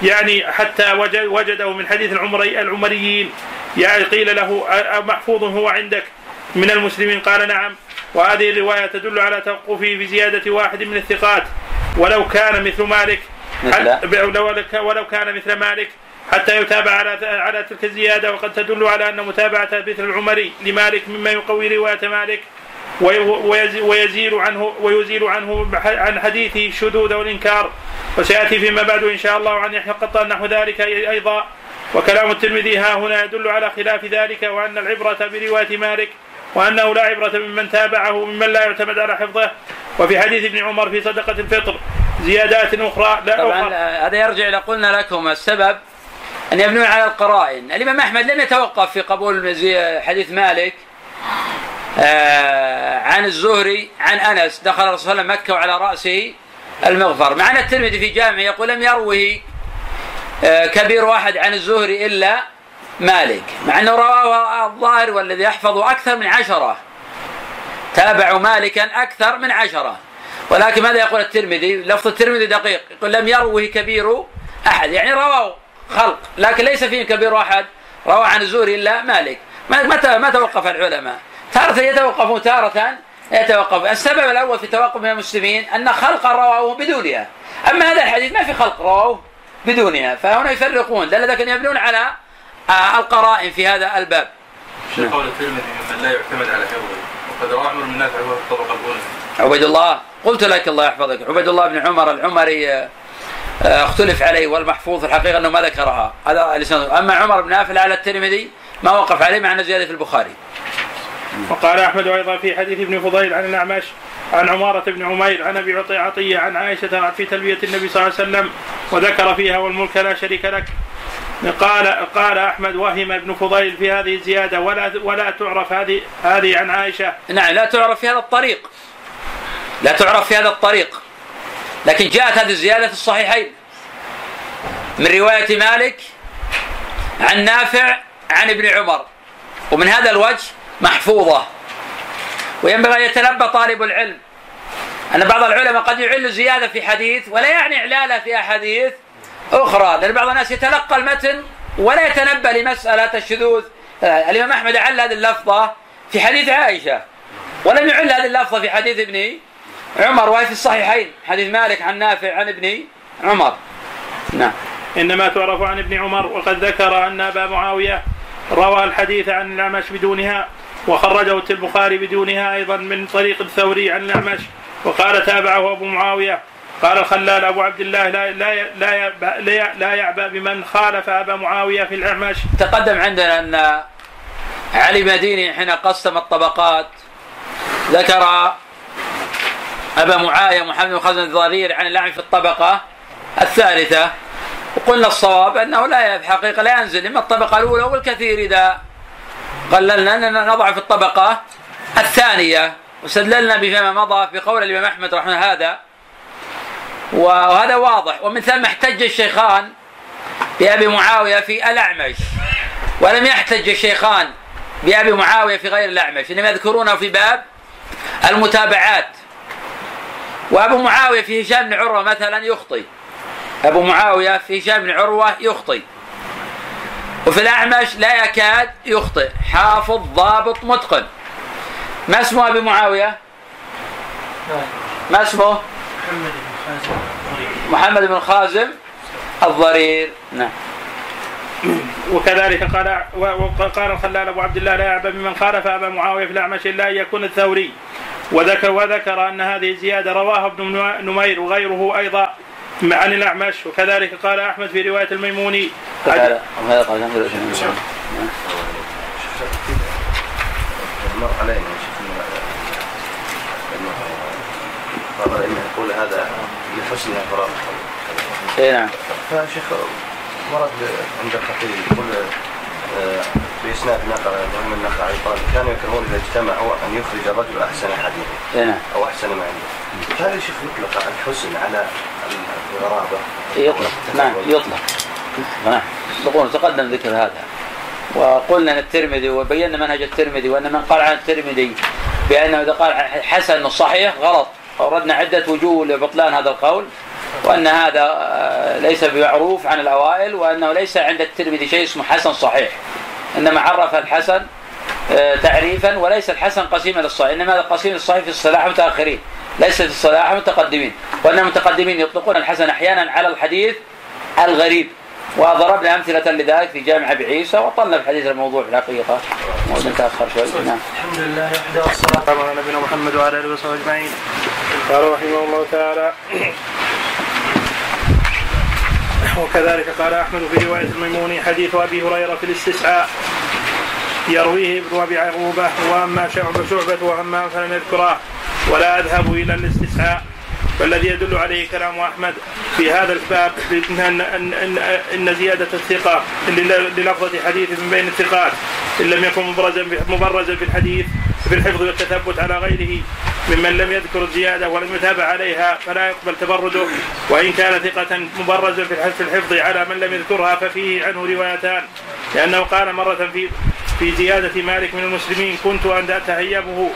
يعني حتى وجد وجده من حديث العمري العمريين. يعني قيل له محفوظ هو عندك؟ من المسلمين؟ قال نعم. وهذه الرواية تدل على توقفه بزيادة واحد من الثقات. ولو كان مثل مالك ولو كان مثل مالك حتى يتابع على على تلك الزيادة. وقد تدل على أن متابعة مثل العمري لمالك مما يقوي رواية مالك. ويزيل عنه ويزيل عنه عن حديثه الشذوذ والإنكار. وسيأتي فيما بعد إن شاء الله عن يحيى القطان نحو ذلك أي- أيضا. وكلام الترمذي ها هنا يدل على خلاف ذلك وأن العبرة برواية مالك وأنه لا عبرة ممن تابعه ممن لا يعتمد على حفظه. وفي حديث ابن عمر في صدقة الفطر زيادات أخرى لا طبعا أخرى آه، هذا يرجع إلى قلنا لكم السبب أن يبنون على القرائن. الإمام أحمد لم يتوقف في قبول حديث مالك. عن الزهري عن أنس دخل الرسول صلى الله عليه وسلم مكة وعلى رأسه المغفر. مع أن الترمذي في جامعه يقول لم يروه آه، كبير واحد عن الزهري إلا مالك مع أنه رواه الظاهر والذي يحفظ أكثر من عشرة. تابعوا مالكا أكثر من عشرة. ولكن ماذا يقول الترمذي؟ لفظ الترمذي دقيق يقول لم يروه كبير أحد. يعني رواه خلق لكن ليس فيه كبير أحد روى عن الزهري إلا مالك. ما ما ت- ما توقف العلماء؟ تارة يتوقفون تارة يتوقف السبب الأول في توقف من المسلمين أن خلقا رواه بدونها. أما هذا الحديث ما في خلق رواه بدونها. فهنا يفرقون دل لكن يبنون على آه، القرائن في هذا الباب. شيخ قول الترمذي ممن لا يعتمد على حفظه وقد روى عمر بن نافع هو في الطبقه الاولى عبيد الله قلت لك الله يحفظك. عبيد الله بن عمر العمري آه، آه، اختلف عليه والمحفوظ في الحقيقة أنه ما ذكرها. هذا أما عمر بن نافع على الترمذي ما وقف عليه مع انه زياده في البخاري. وقال أحمد أيضا في حديث ابن فضيل عن الأعمش عن عمارة بن عمير عن أبي عطية عن عائشة في تلبية النبي صلى الله عليه وسلم وذكر فيها والملك لا شريك لك. قال قال أحمد وهم ابن فضيل في هذه الزيادة ولا ولا تعرف هذه هذه عن عائشة. نعم لا تعرف في هذا الطريق. لا تعرف في هذا الطريق. لكن جاءت هذه الزيادة في الصحيحين. من رواية مالك عن نافع عن ابن عمر. ومن هذا الوجه محفوظة. وينبغي أن يتنبأ طالب العلم أن بعض العلماء قد يعل زيادة في حديث ولا يعني إعلالها في أحاديث أخرى لأن بعض الناس يتلقى المتن ولا يتنبأ لمسألة الشذوذ. الإمام أحمد عل هذه اللفظة في حديث عائشة ولم يعل هذه اللفظة في حديث ابن عمر وهي في الصحيحين. حديث مالك عن نافع عن ابن عمر. نعم. إنما تعرف عن ابن عمر وقد ذكر أن أبا معاوية روى الحديث عن الأعمش بدونها. وخرجه البخاري بدونها أيضا من طريق الثوري عن الاعمش وقال تابعه أبو معاوية قال الخلال أبو عبد الله لا لا لا لا, لا يعبأ بمن خالف أبا معاوية في الاعمش تقدم عندنا أن علي مديني حين قسم الطبقات ذكر أبا معاوية محمد بن خزن الضرير عن الاعمش في الطبقة الثالثة وقلنا الصواب أنه لا في الحقيقة لا ينزل إما الطبقة الأولى والكثير إذا قللنا اننا نضع في الطبقة الثانية. واستدللنا بما مضى في قول الإمام أحمد رحمه هذا. وهذا واضح. ومن ثم احتج الشيخان بأبي معاوية في الأعمش. ولم يحتج الشيخان بأبي معاوية في غير الأعمش. إنما يذكرونه في باب المتابعات. وأبو معاوية في هشام بن عروة مثلا يخطئ. أبو معاوية في هشام بن عروة يخطئ. وفي الأعمش لا يكاد يخطئ. حافظ ضابط متقن. ما اسم أبي معاوية؟ ما اسمه؟ محمد بن خازم الضرير. نعم. وكذلك قال وقال الخلال أبو عبد الله لا يعبأ بمن خالف أبا معاوية في الأعمش إلا أن يكون الثوري. وذكر وذكر أن هذه الزياده رواها ابن نمير وغيره أيضا. عن الأعمش وكذلك قال أحمد في رواية الميموني. مر علينا قال انه يقول هذا لحسن اعتراف اي نعم. فشيخ ورد عند الخطيب يقول آه، بإسناد نقل إبراهيم النخعي قال كانوا يكرهون إذا اجتمعوا أن يخرج الرجل أحسن حديث اي نعم. أو أحسن ما عنده. هل يا شيخ يطلق الحسن على؟ يطلق. نعم يطلق. نعم. يطلقون تقدم ذكر هذا. وقلنا أن الترمذي وبينا منهج الترمذي وأن من قال عن الترمذي بأنه إذا قال حسن صحيح غلط. أوردنا عدة وجوه لبطلان هذا القول وأن هذا آه، ليس بمعروف عن الأوائل وأنه ليس عند الترمذي شيء اسمه حسن صحيح. إنما عرف الحسن آه، تعريفا وليس الحسن قسيما للصحيح. إنما هذا قسيم للصحيح في الصلاح متأخرين ليس في الصلاح متقدمين. وأن المتقدمين يطلقون الحسن أحيانا على الحديث الغريب. وضربنا أمثلة لذلك في جامع أبي عيسى وطلنا في حديث الموضوع في الحقيقة. متأخر شوي. نعم. الحمد لله وحده والصلاة على نبينا محمد وعلى آله وصحبه أجمعين. قال رحمه الله تعالى وكذلك قال أحمد في رواية الميموني حديث أبي هريرة في الاستسعاء. يرويه ابن أبي عروبه وأما شعبه شعبة وأما فلم يذكراه ولا أذهب إلى الاستسعاء والذي يدل عليه كلام أحمد في هذا الباب ان ان, إن زيادة الثقة للفظه حديث من بين الثقات إن لم يكن مبرزا مبرزا في الحديث في الحفظ والتثبت على غيره ممن لم يذكر الزيادة ولم يتابع عليها فلا يقبل تبرده وإن كان ثقة مبرزا في الحفظ على من لم يذكرها ففيه عنه روايتان لأنه قال مرة في في زيادة مالك من المسلمين كنت أن أتهيبه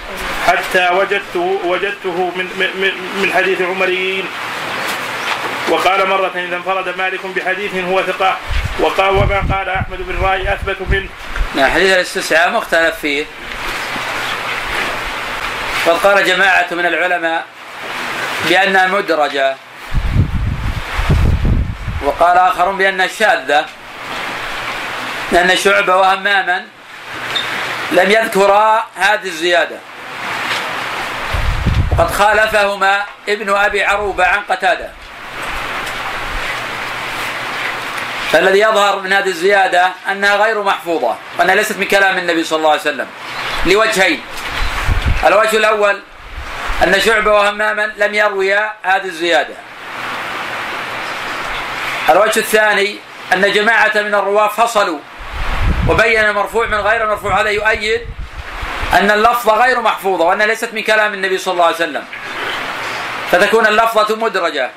حتى وجدته وجدته من من من حديث العمريين وقال مرة إذا انفرد مالك بحديث هو ثقة وقال وما قال أحمد بن راي أثبت منه. نعم حديث الاستسعاء مختلف فيه. وقد قال جماعة من العلماء بأنها مدرجة وقال آخرون بأنها شاذة لأن شعبة وهماما لم يذكرا هذه الزيادة. وقد خالفهما ابن أبي عروبة عن قتادة. فالذي يظهر من هذه الزيادة أنها غير محفوظة وأنها ليست من كلام النبي صلى الله عليه وسلم لوجهين. الوجه الأول أن شعبة وهماما لم يرويا هذه الزيادة. الوجه الثاني أن جماعة من الرواة فصلوا وبين المرفوع من غير المرفوع هذا يؤيد أن اللفظة غير محفوظة وأنها ليست من كلام النبي صلى الله عليه وسلم. فتكون اللفظة مدرجة.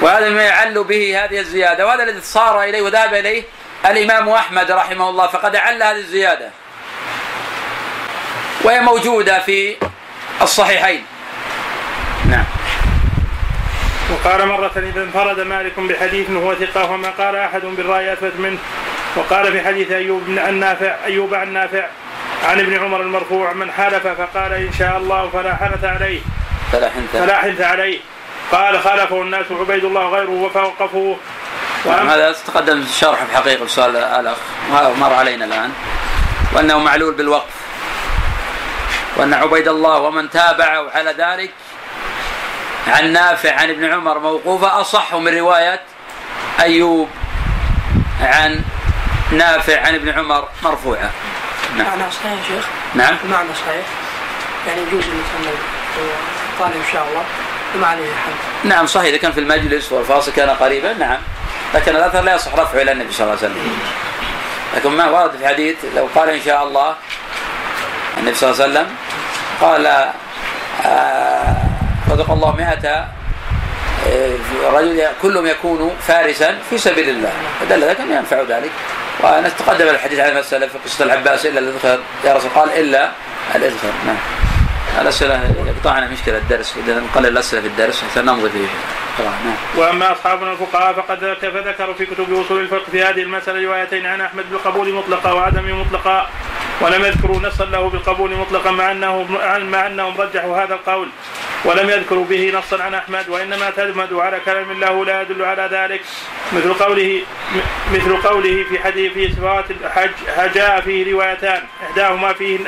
وهذا ما يعل به هذه الزيادة. وهذا الذي صار إليه وذهب إليه الإمام أحمد رحمه الله. فقد أعل هذه الزيادة. وهي موجودة في الصحيحين. نعم. وقال مرة إذا انفرد مالك بحديث هو ثقة وما قال أحد بالرأي أثبت منه. وقال في حديث أيوب النافع أيوب عن نافع عن ابن عمر المرفوع من حلف فقال إن شاء الله فلا حنث عليه. فلا حنث فلا حنث عليه. قال خالفه الناس وعبيد الله غيره وفوقفه نعم هذا تقدم شرح في حقيقة سؤال الأخ مر علينا الآن. وأنه معلول بالوقف. وأن عبيد الله ومن تابعه على ذلك عن نافع عن ابن عمر موقوفة أصح من رواية أيوب عن نافع عن ابن عمر مرفوعة. نعم. معنى صحيح يا شيخ؟ نعم. المعنى صحيح. يعني يجوز مثلا قال إن شاء الله. وما عليه حد نعم صحيح. إذا كان في المجلس والفاصل كان قريبا نعم. لكن الأثر لا يصح رفعه إلى النبي صلى الله عليه وسلم. لكن ما ورد في الحديث لو قال إن شاء الله النبي صلى الله عليه وسلم قال آه رزق الله مئة آه، رجل كلهم يكون فارسا في سبيل الله. فدل ذلك أن ينفع ذلك. ونتقدم الحديث عن المسألة في قصة العباس إلا الإذخر يا رسول قال إلا الإذخر نعم. الأسئلة يقطعنا مشكلة الدرس إذا نقلل الأسئلة في الدرس حتى نمضي فيه. نعم. وأما اصحابنا الفقهاء فقد فذكروا في كتب أصول الفقه في هذه المسألة روايتين عن أحمد بالقبول مطلقا وعدم مطلقا. ولم يذكروا نصا له بالقبول مطلقا مع أنه مع أنهم رجحوا هذا القول ولم يذكروا به نصا عن أحمد وإنما اعتمدوا على كلام الله لا يدل على ذلك مثل قوله مثل قوله في حديث في صفات الحج جاء فيه روايتان إحداهما فيه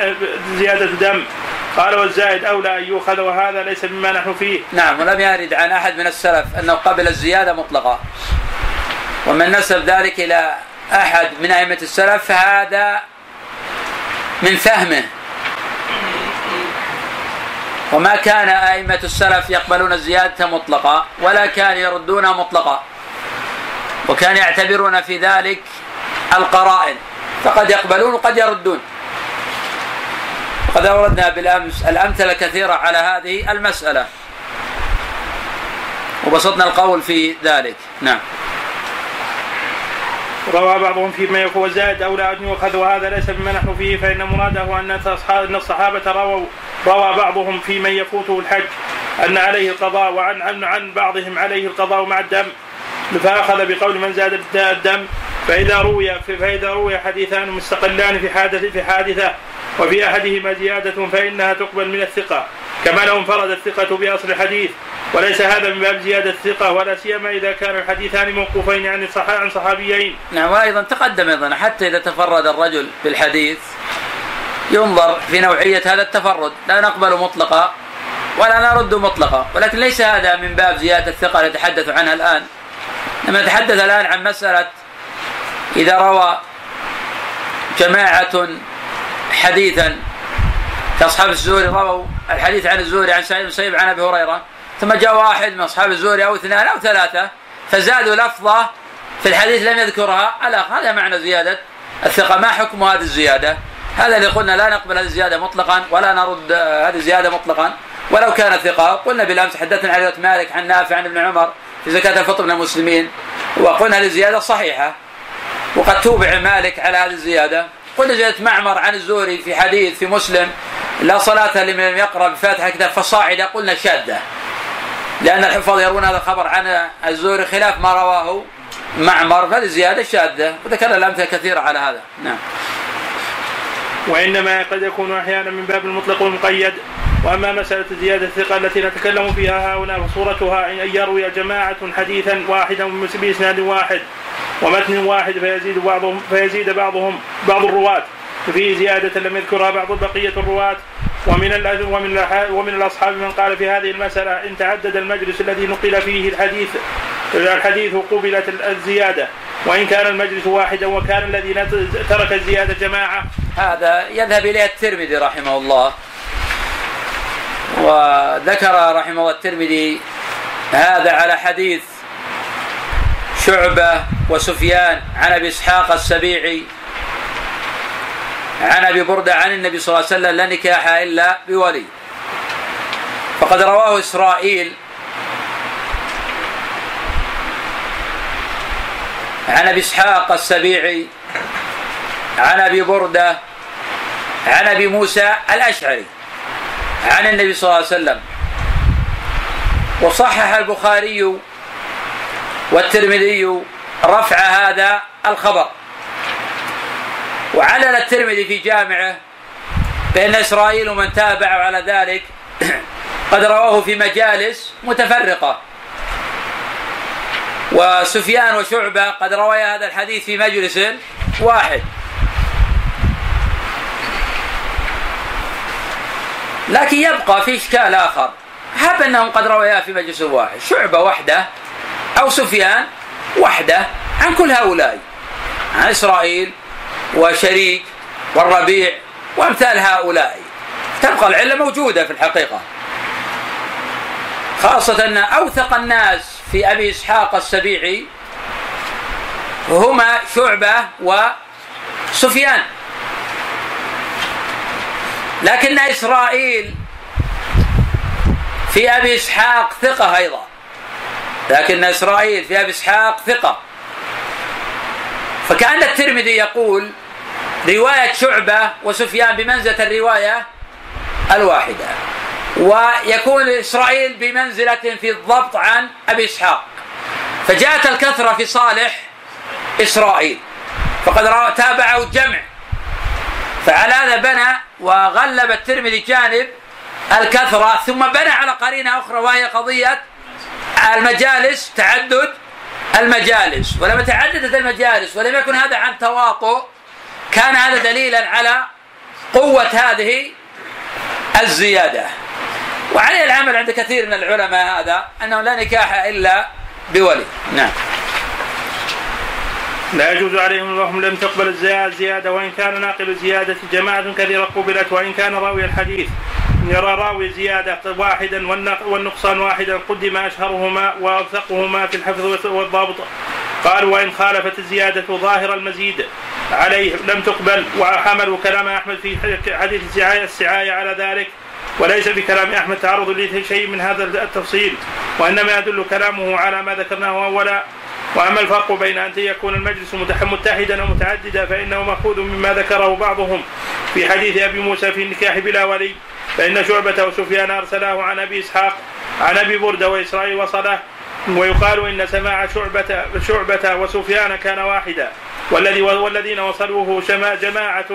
زيادة دم قال والزائد أولى أن يؤخذ وهذا ليس مما نحن فيه. نعم ولم يرد عن أحد من السلف أنه قبل الزيادة مطلقا. ومن نسب ذلك إلى أحد من أئمة السلف فهذا من فهمه. وما كان أئمة السلف يقبلون الزيادة مطلقة ولا كان يردونها مطلقة وكان يعتبرون في ذلك القرائن. فقد يقبلون وقد يردون. وقد أوردنا بالأمس الأمثلة كثيرة على هذه المسألة. وبسطنا القول في ذلك. نعم. روى بعضهم فيما يكون زائد أولى أن يؤخذ وهذا ليس مما نحن فيه فإن مراده أن الصحابة رووا روى بعضهم في من يفوته الحج أن عليه القضاء وعن عن, عن بعضهم عليه القضاء مع الدم. فأخذ بقول من زاد الدم فإذا روي فإذا روي حديثان مستقلان في حادثة في حادثة وفي أحدهما زيادة فإنها تقبل من الثقة كما لو انفرد الثقة بأصل الحديث. وليس هذا من باب زيادة الثقة ولا سيما إذا كان الحديثان موقوفين عن عن صحابيين. نعم وأيضا تقدم أيضا حتى إذا تفرد الرجل بالحديث ينظر في نوعية هذا التفرد. لا نقبل مطلقا ولا نرد مطلقا. ولكن ليس هذا من باب زيادة الثقة نتحدث عنها الآن. لما نتحدث الآن عن مسألة إذا روى جماعة حديثا كأصحاب الزهري رووا الحديث عن الزهري عن سعيد بن عن أبي هريرة ثم جاء واحد من أصحاب الزهري أو اثنان أو ثلاثة فزادوا لفظة في الحديث لم يذكرها. على هذا معنى زيادة الثقة. ما حكم هذه الزيادة؟ هذا اللي قلنا لا نقبل هذه الزيادة مطلقا ولا نرد هذه الزيادة مطلقا. ولو كان ثقة قلنا بالأمس حدثنا عن مالك عن نافع عن ابن عمر في زكاة الفطر من المسلمين وقلنا هذه الزيادة صحيحة. وقد توبع مالك على هذه الزيادة. قلنا زيادة معمر عن الزهري في حديث في مسلم لا صلاة لمن لم يقرأ بفاتحة كتاب فصاعدة قلنا شاذة لأن الحفاظ يرون هذا الخبر عن الزهري خلاف ما رواه معمر فهذه زيادة شاذة. وذكرنا الأمثلة كثيرة على هذا. نعم. وإنما قد يكون أحيانا من باب المطلق والمقيد وأما مسألة زيادة الثقة التي نتكلم فيها هنا فصورتها أن يروي جماعة حديثا واحدا بإسناد واحد ومتن واحد فيزيد بعضهم فيزيد بعضهم بعض الرواة. فيه زيادة لم يذكرها بعض بقية الرواة. ومن ومن ومن الأصحاب من قال في هذه المسألة إن تعدد المجلس الذي نقل فيه الحديث الحديث قبلت الزيادة وإن كان المجلس واحدا وكان الذي ترك الزيادة جماعة. هذا يذهب إليه الترمذي رحمه الله. وذكر رحمه الله الترمذي هذا على حديث شعبة وسفيان عن أبي إسحاق السبيعي عن أبي برده عن النبي صلى الله عليه وسلم لا نكاح إلا بولي. فقد رواه إسرائيل عن أبي إسحاق السبيعي عن أبي برده عن أبي موسى الأشعري عن النبي صلى الله عليه وسلم. وصحح البخاري والترمذي رفع هذا الخبر. وعلل الترمذي في جامعه بأن إسرائيل ومن تابعه على ذلك قد رواه في مجالس متفرقة. وسفيان وشعبة قد روايا هذا الحديث في مجلس واحد. لكن يبقى في إشكال آخر. هب أنهم قد روايا في مجلس واحد. شعبة وحده أو سفيان وحده عن كل هؤلاء. عن إسرائيل وشريك والربيع وأمثال هؤلاء. تبقى العلة موجودة في الحقيقة. خاصة أن أوثق الناس في أبي إسحاق السبيعي هما شعبة وسفيان. لكن إسرائيل في أبي إسحاق ثقة أيضا. لكن إسرائيل في أبي إسحاق ثقة. فكأن الترمذي يقول رواية شعبة وسفيان بمنزلة الرواية الواحدة. ويكون إسرائيل بمنزلة في الضبط عن أبي إسحاق. فجاءت الكثرة في صالح إسرائيل. فقد تابعه الجمع. فعلى هذا بنى وغلب الترمذي جانب الكثرة. ثم بنى على قرينة أخرى وهي قضية المجالس تعدد المجالس. ولما تعددت المجالس ولم يكن هذا عن تواطؤ. كان هذا دليلا على قوة هذه الزيادة. وعليه العمل عند كثير من العلماء هذا أنه لا نكاح إلا بولي. نعم. لا يجوز عليهم وهم لم تقبل الزيادة وإن كان ناقل الزيادة جماعة كثيرة قبلت وإن كان راوي الحديث. يرى راوي زيادة واحدا والنقصان واحدا قدم أشهرهما وأوثقهما في الحفظ والضابط قال وإن خالفت الزيادة ظاهر المزيد عليه لم تقبل. وحملوا كلام أحمد في حديث السعاية السعاية على ذلك. وليس بكلام أحمد تعرض لشيء من هذا التفصيل. وإنما يدل كلامه على ما ذكرناه أولا وأما الفرق بين أن يكون المجلس متحدا ومتعددا فإنه مأخوذ مما ذكره بعضهم. في حديث أبي موسى في النكاح بلا ولي فإن شعبة وسفيان أرسلاه عن أبي إسحاق عن أبي برده وإسرائيل وصله ويقال إن سماع شعبه شعبة وسفيان كان واحدا. والذي والذين وصلوه جماعة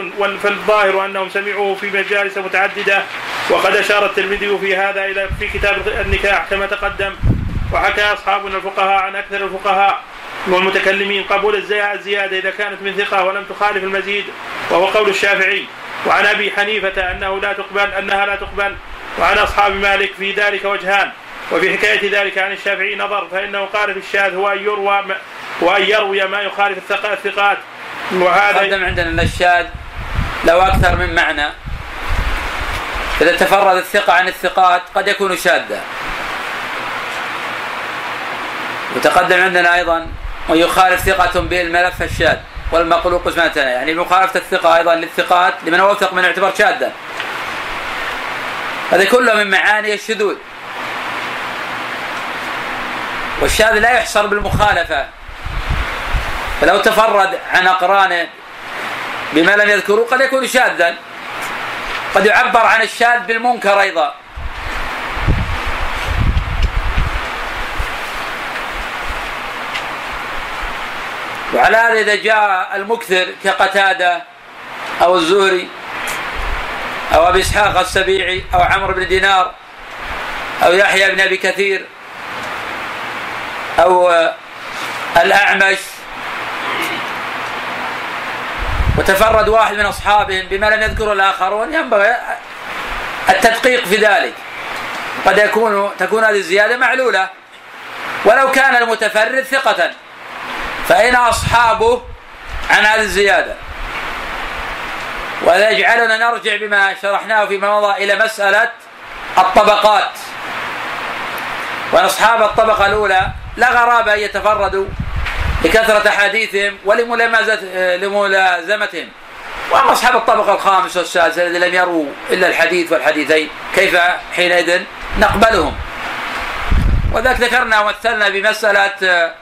فالظاهر أنهم سمعوه في مجالس متعددة وقد أشار الترمذي في هذا إلى في كتاب النكاح كما تقدم. وحكى أصحابنا الفقهاء عن أكثر الفقهاء والمتكلمين قبول الزيادة إذا كانت من ثقة ولم تخالف المزيد وهو قول الشافعي. وعن أبي حنيفة أنه لا تقبل أنها لا تقبل. وعن أصحاب مالك في ذلك وجهان. وفي حكاية ذلك عن الشافعي نظر فإنه قال في الشاذ هو أن يروى وأن يروي ما يخالف الثقات. وهذا قدم عندنا أن الشاذ له أكثر من معنى. إذا تفرد الثقة عن الثقات قد يكون شاذا. وتقدم عندنا أيضا ويخالف ثقة به الملف الشاذ والمقلوق قسمتنا يعني مخالفة الثقة أيضا للثقات لمن اوثق من اعتبار شاذا هذا كله من معاني الشذوذ. والشاذ لا يحصر بالمخالفة. فلو تفرد عن أقرانه بما لم يذكروه قد يكون شاذا. قد يعبر عن الشاذ بالمنكر أيضا. وعلى هذا إذا جاء المكثر كقتادة أو الزهري أو أبي إسحاق السبيعي أو عمرو بن دينار أو يحيى بن أبي كثير أو الأعمش وتفرد واحد من أصحابهم بما لم يذكره الآخرون ينبغي التدقيق في ذلك. قد يكون تكون هذه الزيادة معلولة. ولو كان المتفرد ثقة. فأين أصحابه عن هذه الزيادة؟ وهذا يجعلنا نرجع بما شرحناه فيما مضى إلى مسألة الطبقات. وأن أصحاب الطبقة الأولى لا غرابة أن يتفردوا لكثرة أحاديثهم ولملازمتهم وأما أصحاب الطبقة الخامسة والسادسة الذين لم يروا إلا الحديث والحديثين كيف حينئذ نقبلهم؟ وذلك ذكرنا ومثلنا بمسألة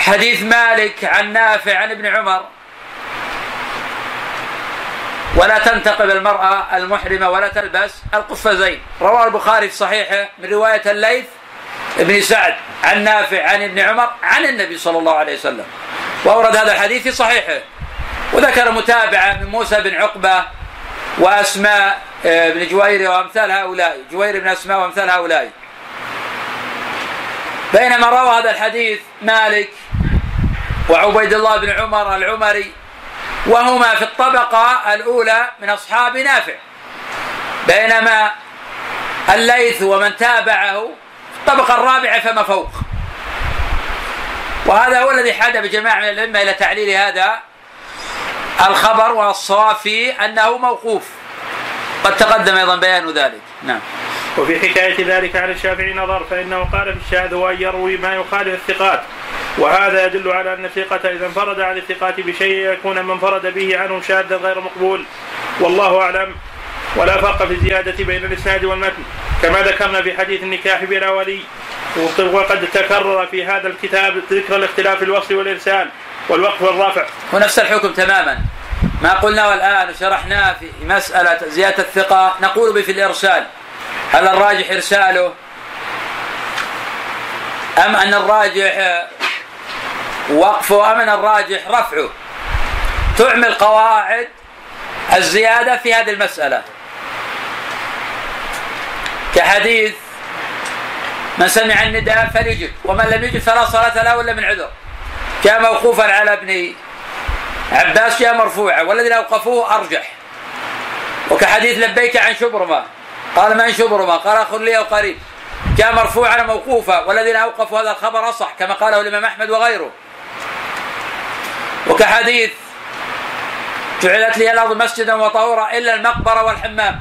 حديث مالك عن نافع عن ابن عمر. ولا تنتقب المرأة المحرمة ولا تلبس القفازين رواه البخاري في صحيحه من رواية الليث بن سعد عن نافع عن ابن عمر عن النبي صلى الله عليه وسلم. وأورد هذا الحديث في صحيحه. وذكر متابعة من موسى بن عقبة وأسماء آه، بن جوير وأمثال هؤلاء. جوير بن أسماء وأمثال هؤلاء. بينما روى هذا الحديث مالك وعبيد الله بن عمر العمري وهما في الطبقة الأولى من أصحاب نافع. بينما الليث ومن تابعه في الطبقة الرابعة فما فوق. وهذا هو الذي حاد بجماعة من الأئمة إلى تعليل هذا الخبر والصواب فيه أنه موقوف. قد تقدم أيضا بيان ذلك. نعم. وفي حكاية ذلك عن الشافعي نظر فإنه قال في الشاذ وأن يروي ما يخالف الثقات. وهذا يدل على أن الثقة إذا انفرد عن الثقات بشيء يكون من انفرد به عنه شاذا غير مقبول. والله أعلم. ولا فرق في الزيادة بين الإسناد والمتن. كما ذكرنا في حديث النكاح بلا ولي. وقد تكرر في هذا الكتاب ذكر الاختلاف في الوصل والإرسال والوقف والرفع. ونفس الحكم تماما. ما قلناه الآن وشرحناه في مسألة زيادة الثقة. نقول به في الإرسال هل الراجح إرساله؟ أم أن الراجح وقفه أم أن الراجح رفعه؟ تعمل قواعد الزيادة في هذه المسألة. كحديث من سمع النداء فليجب ومن لم يجب فلا صلاة له إلا من عذر. جاء موقوفا على ابن عباس جاء مرفوعا والذين أوقفوه أرجح. وكحديث لبيك عن شبرمة قال من شبرمة قال أخ لي أو قريب. جاء مرفوعا موقوفا والذين أوقفوا هذا الخبر أصح كما قاله الإمام أحمد وغيره. وكحديث جعلت لي الأرض مسجدا وطهورا إلا المقبرة والحمام.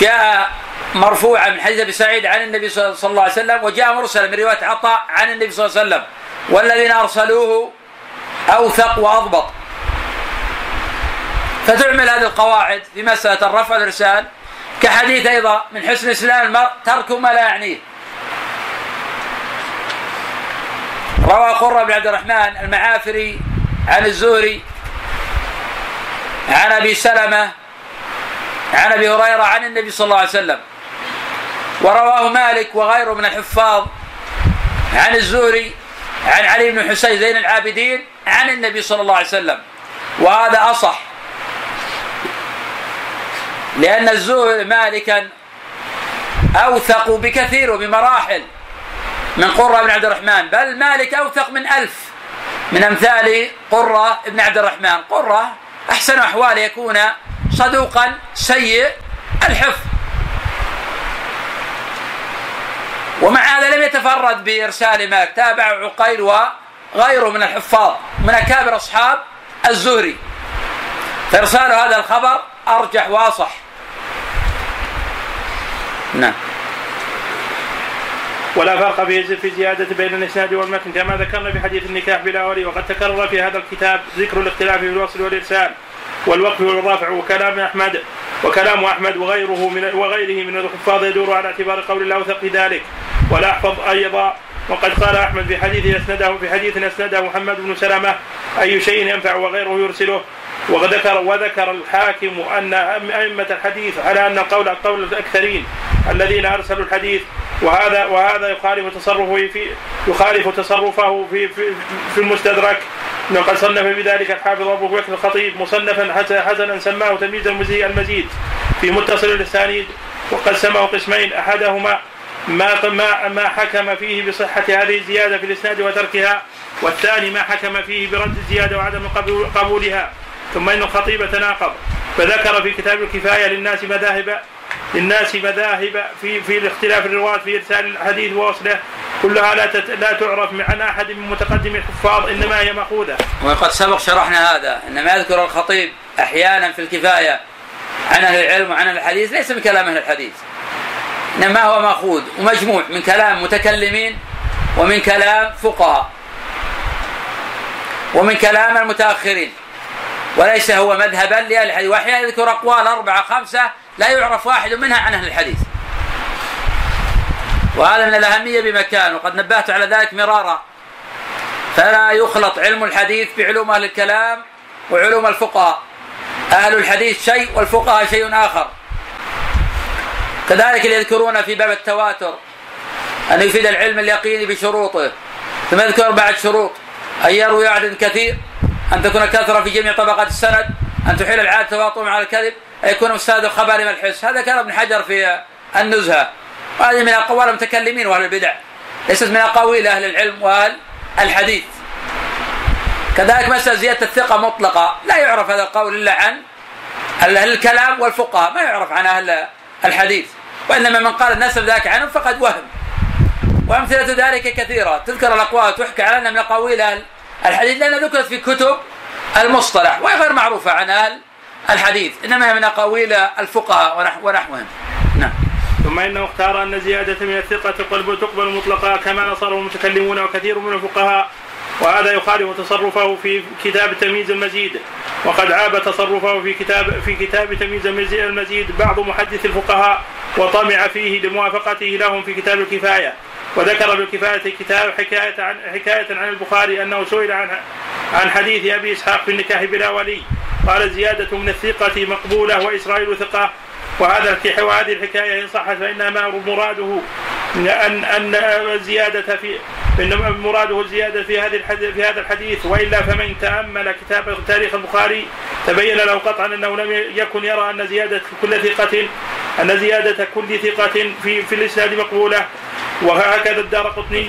جاء مرفوعا من حديث أبي سعيد عن النبي صلى الله عليه وسلم وجاء مرسلا من رواية عطاء عن النبي صلى الله عليه وسلم. والذين أرسلوه أوثق وأضبط. فتعمل هذه القواعد في مسألة الرفع والإرسال كحديث أيضا من حسن إسلام المرء ترك ما لا يعنيه. روى قرة بن عبد الرحمن المعافري عن الزهري عن أبي سلمة عن أبي هريرة عن النبي صلى الله عليه وسلم. ورواه مالك وغيره من الحفاظ عن الزهري عن علي بن حسين زين العابدين عن النبي صلى الله عليه وسلم. وهذا أصح. لأن الزهري مالكا أوثق بكثير وبمراحل من قرة بن عبد الرحمن بل مالك أوثق من ألف من أمثال قرة بن عبد الرحمن. قرة أحسن أحوال يكون صدوقا سيء الحفظ. ومع هذا لم يتفرد بإرسال مالك تابع عقيل وغيره من الحفاظ من أكابر أصحاب الزهري. فإرسال هذا الخبر أرجح وأصح. نعم. ولا فرق في في زيادة بين الإسناد والمتن. كما ذكرنا في حديث النكاح بلا ولي وقد تكرر في هذا الكتاب ذكر الاختلاف في الوصل والإرسال والوقف والرافع وكلام أحمد وكلام أحمد وغيره من وغيره من الحفاظ يدور على اعتبار قول الأوثق في ذلك. ولا أحفظ أيضا وقد قال أحمد في حديث أسنده في حديث أسنده محمد بن سلمة أي شيء ينفع وغيره يرسله. وذكر وذكر الحاكم أن أئمة الحديث على أن القول قول الأكثرين الذين أرسلوا الحديث وهذا وهذا يخالف تصرفه في يخالف تصرفه في في, في المستدرك. انه قد صنف بذلك الحافظ أبو بكر الخطيب مصنفا حسن- حسنا سماه تمييز المزيد في متصل الاسانيد وقد سماه قسمين أحدهما ما ما ما حكم فيه بصحة هذه الزيادة في الإسناد وتركها والثاني ما حكم فيه برد الزيادة وعدم قبول- قبولها. ثم إن الخطيب تناقض. فذكر في كتاب الكفاية للناس مذاهب للناس مذاهب في في الاختلاف الرواة في إرسال الحديث ووصله. كلها لا لا تعرف عن أحد من متقدم الحفاظ إنما هي مأخوذة. وقد سبق شرحنا هذا انما يذكر الخطيب أحيانا في الكفاية عن أهل العلم وعن أهل الحديث ليس من كلام أهل الحديث. إنما هو مأخوذ ومجموع من كلام متكلمين ومن كلام فقهاء ومن كلام المتأخرين. وليس هو مذهبا لأهل الحديث. واحيانا يذكر أقوال أربعة خمسة لا يعرف واحد منها عن أهل الحديث. وهذا من الأهمية بمكان وقد نبهت على ذلك مرارا. فلا يخلط علم الحديث بعلوم أهل الكلام وعلوم الفقهاء. أهل الحديث شيء والفقهاء شيء آخر. كذلك يذكرون في باب التواتر أن يفيد العلم اليقيني بشروطه. ثم يذكر بعد شروط. ان يروي عدد كثير. أن تكون كثره في جميع طبقات السند أن تحيل العاده تواطؤهم على الكذب أن يكون أستاذ الخبر من الحس هذا كلام ابن حجر في النزهة. وهذه من أقوال المتكلمين وأهل البدع. ليست من أقاويل أهل العلم وأهل الحديث. كذلك مسألة زيادة الثقة مطلقة. لا يعرف هذا القول إلا عن أهل الكلام والفقهاء ما يعرف عن أهل الحديث. وإنما من قال النسب ذاك عنهم فقد وهم. وأمثلة ذلك كثيرة. تذكر الأقوال تحكى على أنها من أقاويل أهل الحديث لأنها ذكرت في كتب المصطلح وهي غير معروفة عن أهل الحديث إنما هي من أقاويل الفقهاء ونحو ونحوهم. نعم. ثم إنه اختار أن زيادة من الثقة تقبل تقبل مطلقا كما نصره المتكلمون وكثير من الفقهاء وهذا يخالف تصرفه في كتاب تمييز المزيد. وقد عاب تصرفه في كتاب في كتاب تمييز المزيد بعض محدث الفقهاء وطمع فيه لموافقته لهم في كتاب الكفاية. وذكر بالكفايه كتاب حكاية عن حكاية عن البخاري أنه سئل عن عن حديث أبي إسحاق في النكاح بلا ولي. قال زيادة من الثقة مقبولة وإسرائيل ثقة. وهذا الك- وهذه الحكاية إن صحت فإنما مراده ان ان الزياده في انما مراده الزياده في هذه في هذا الحديث وإلا فمن تأمل كتاب تاريخ البخاري تبين له قطعا أنه لم يكن يرى أن زيادة كل ثقة أن زيادة كل ثقة في في الإسناد مقبولة. وهكذا الدار قطني.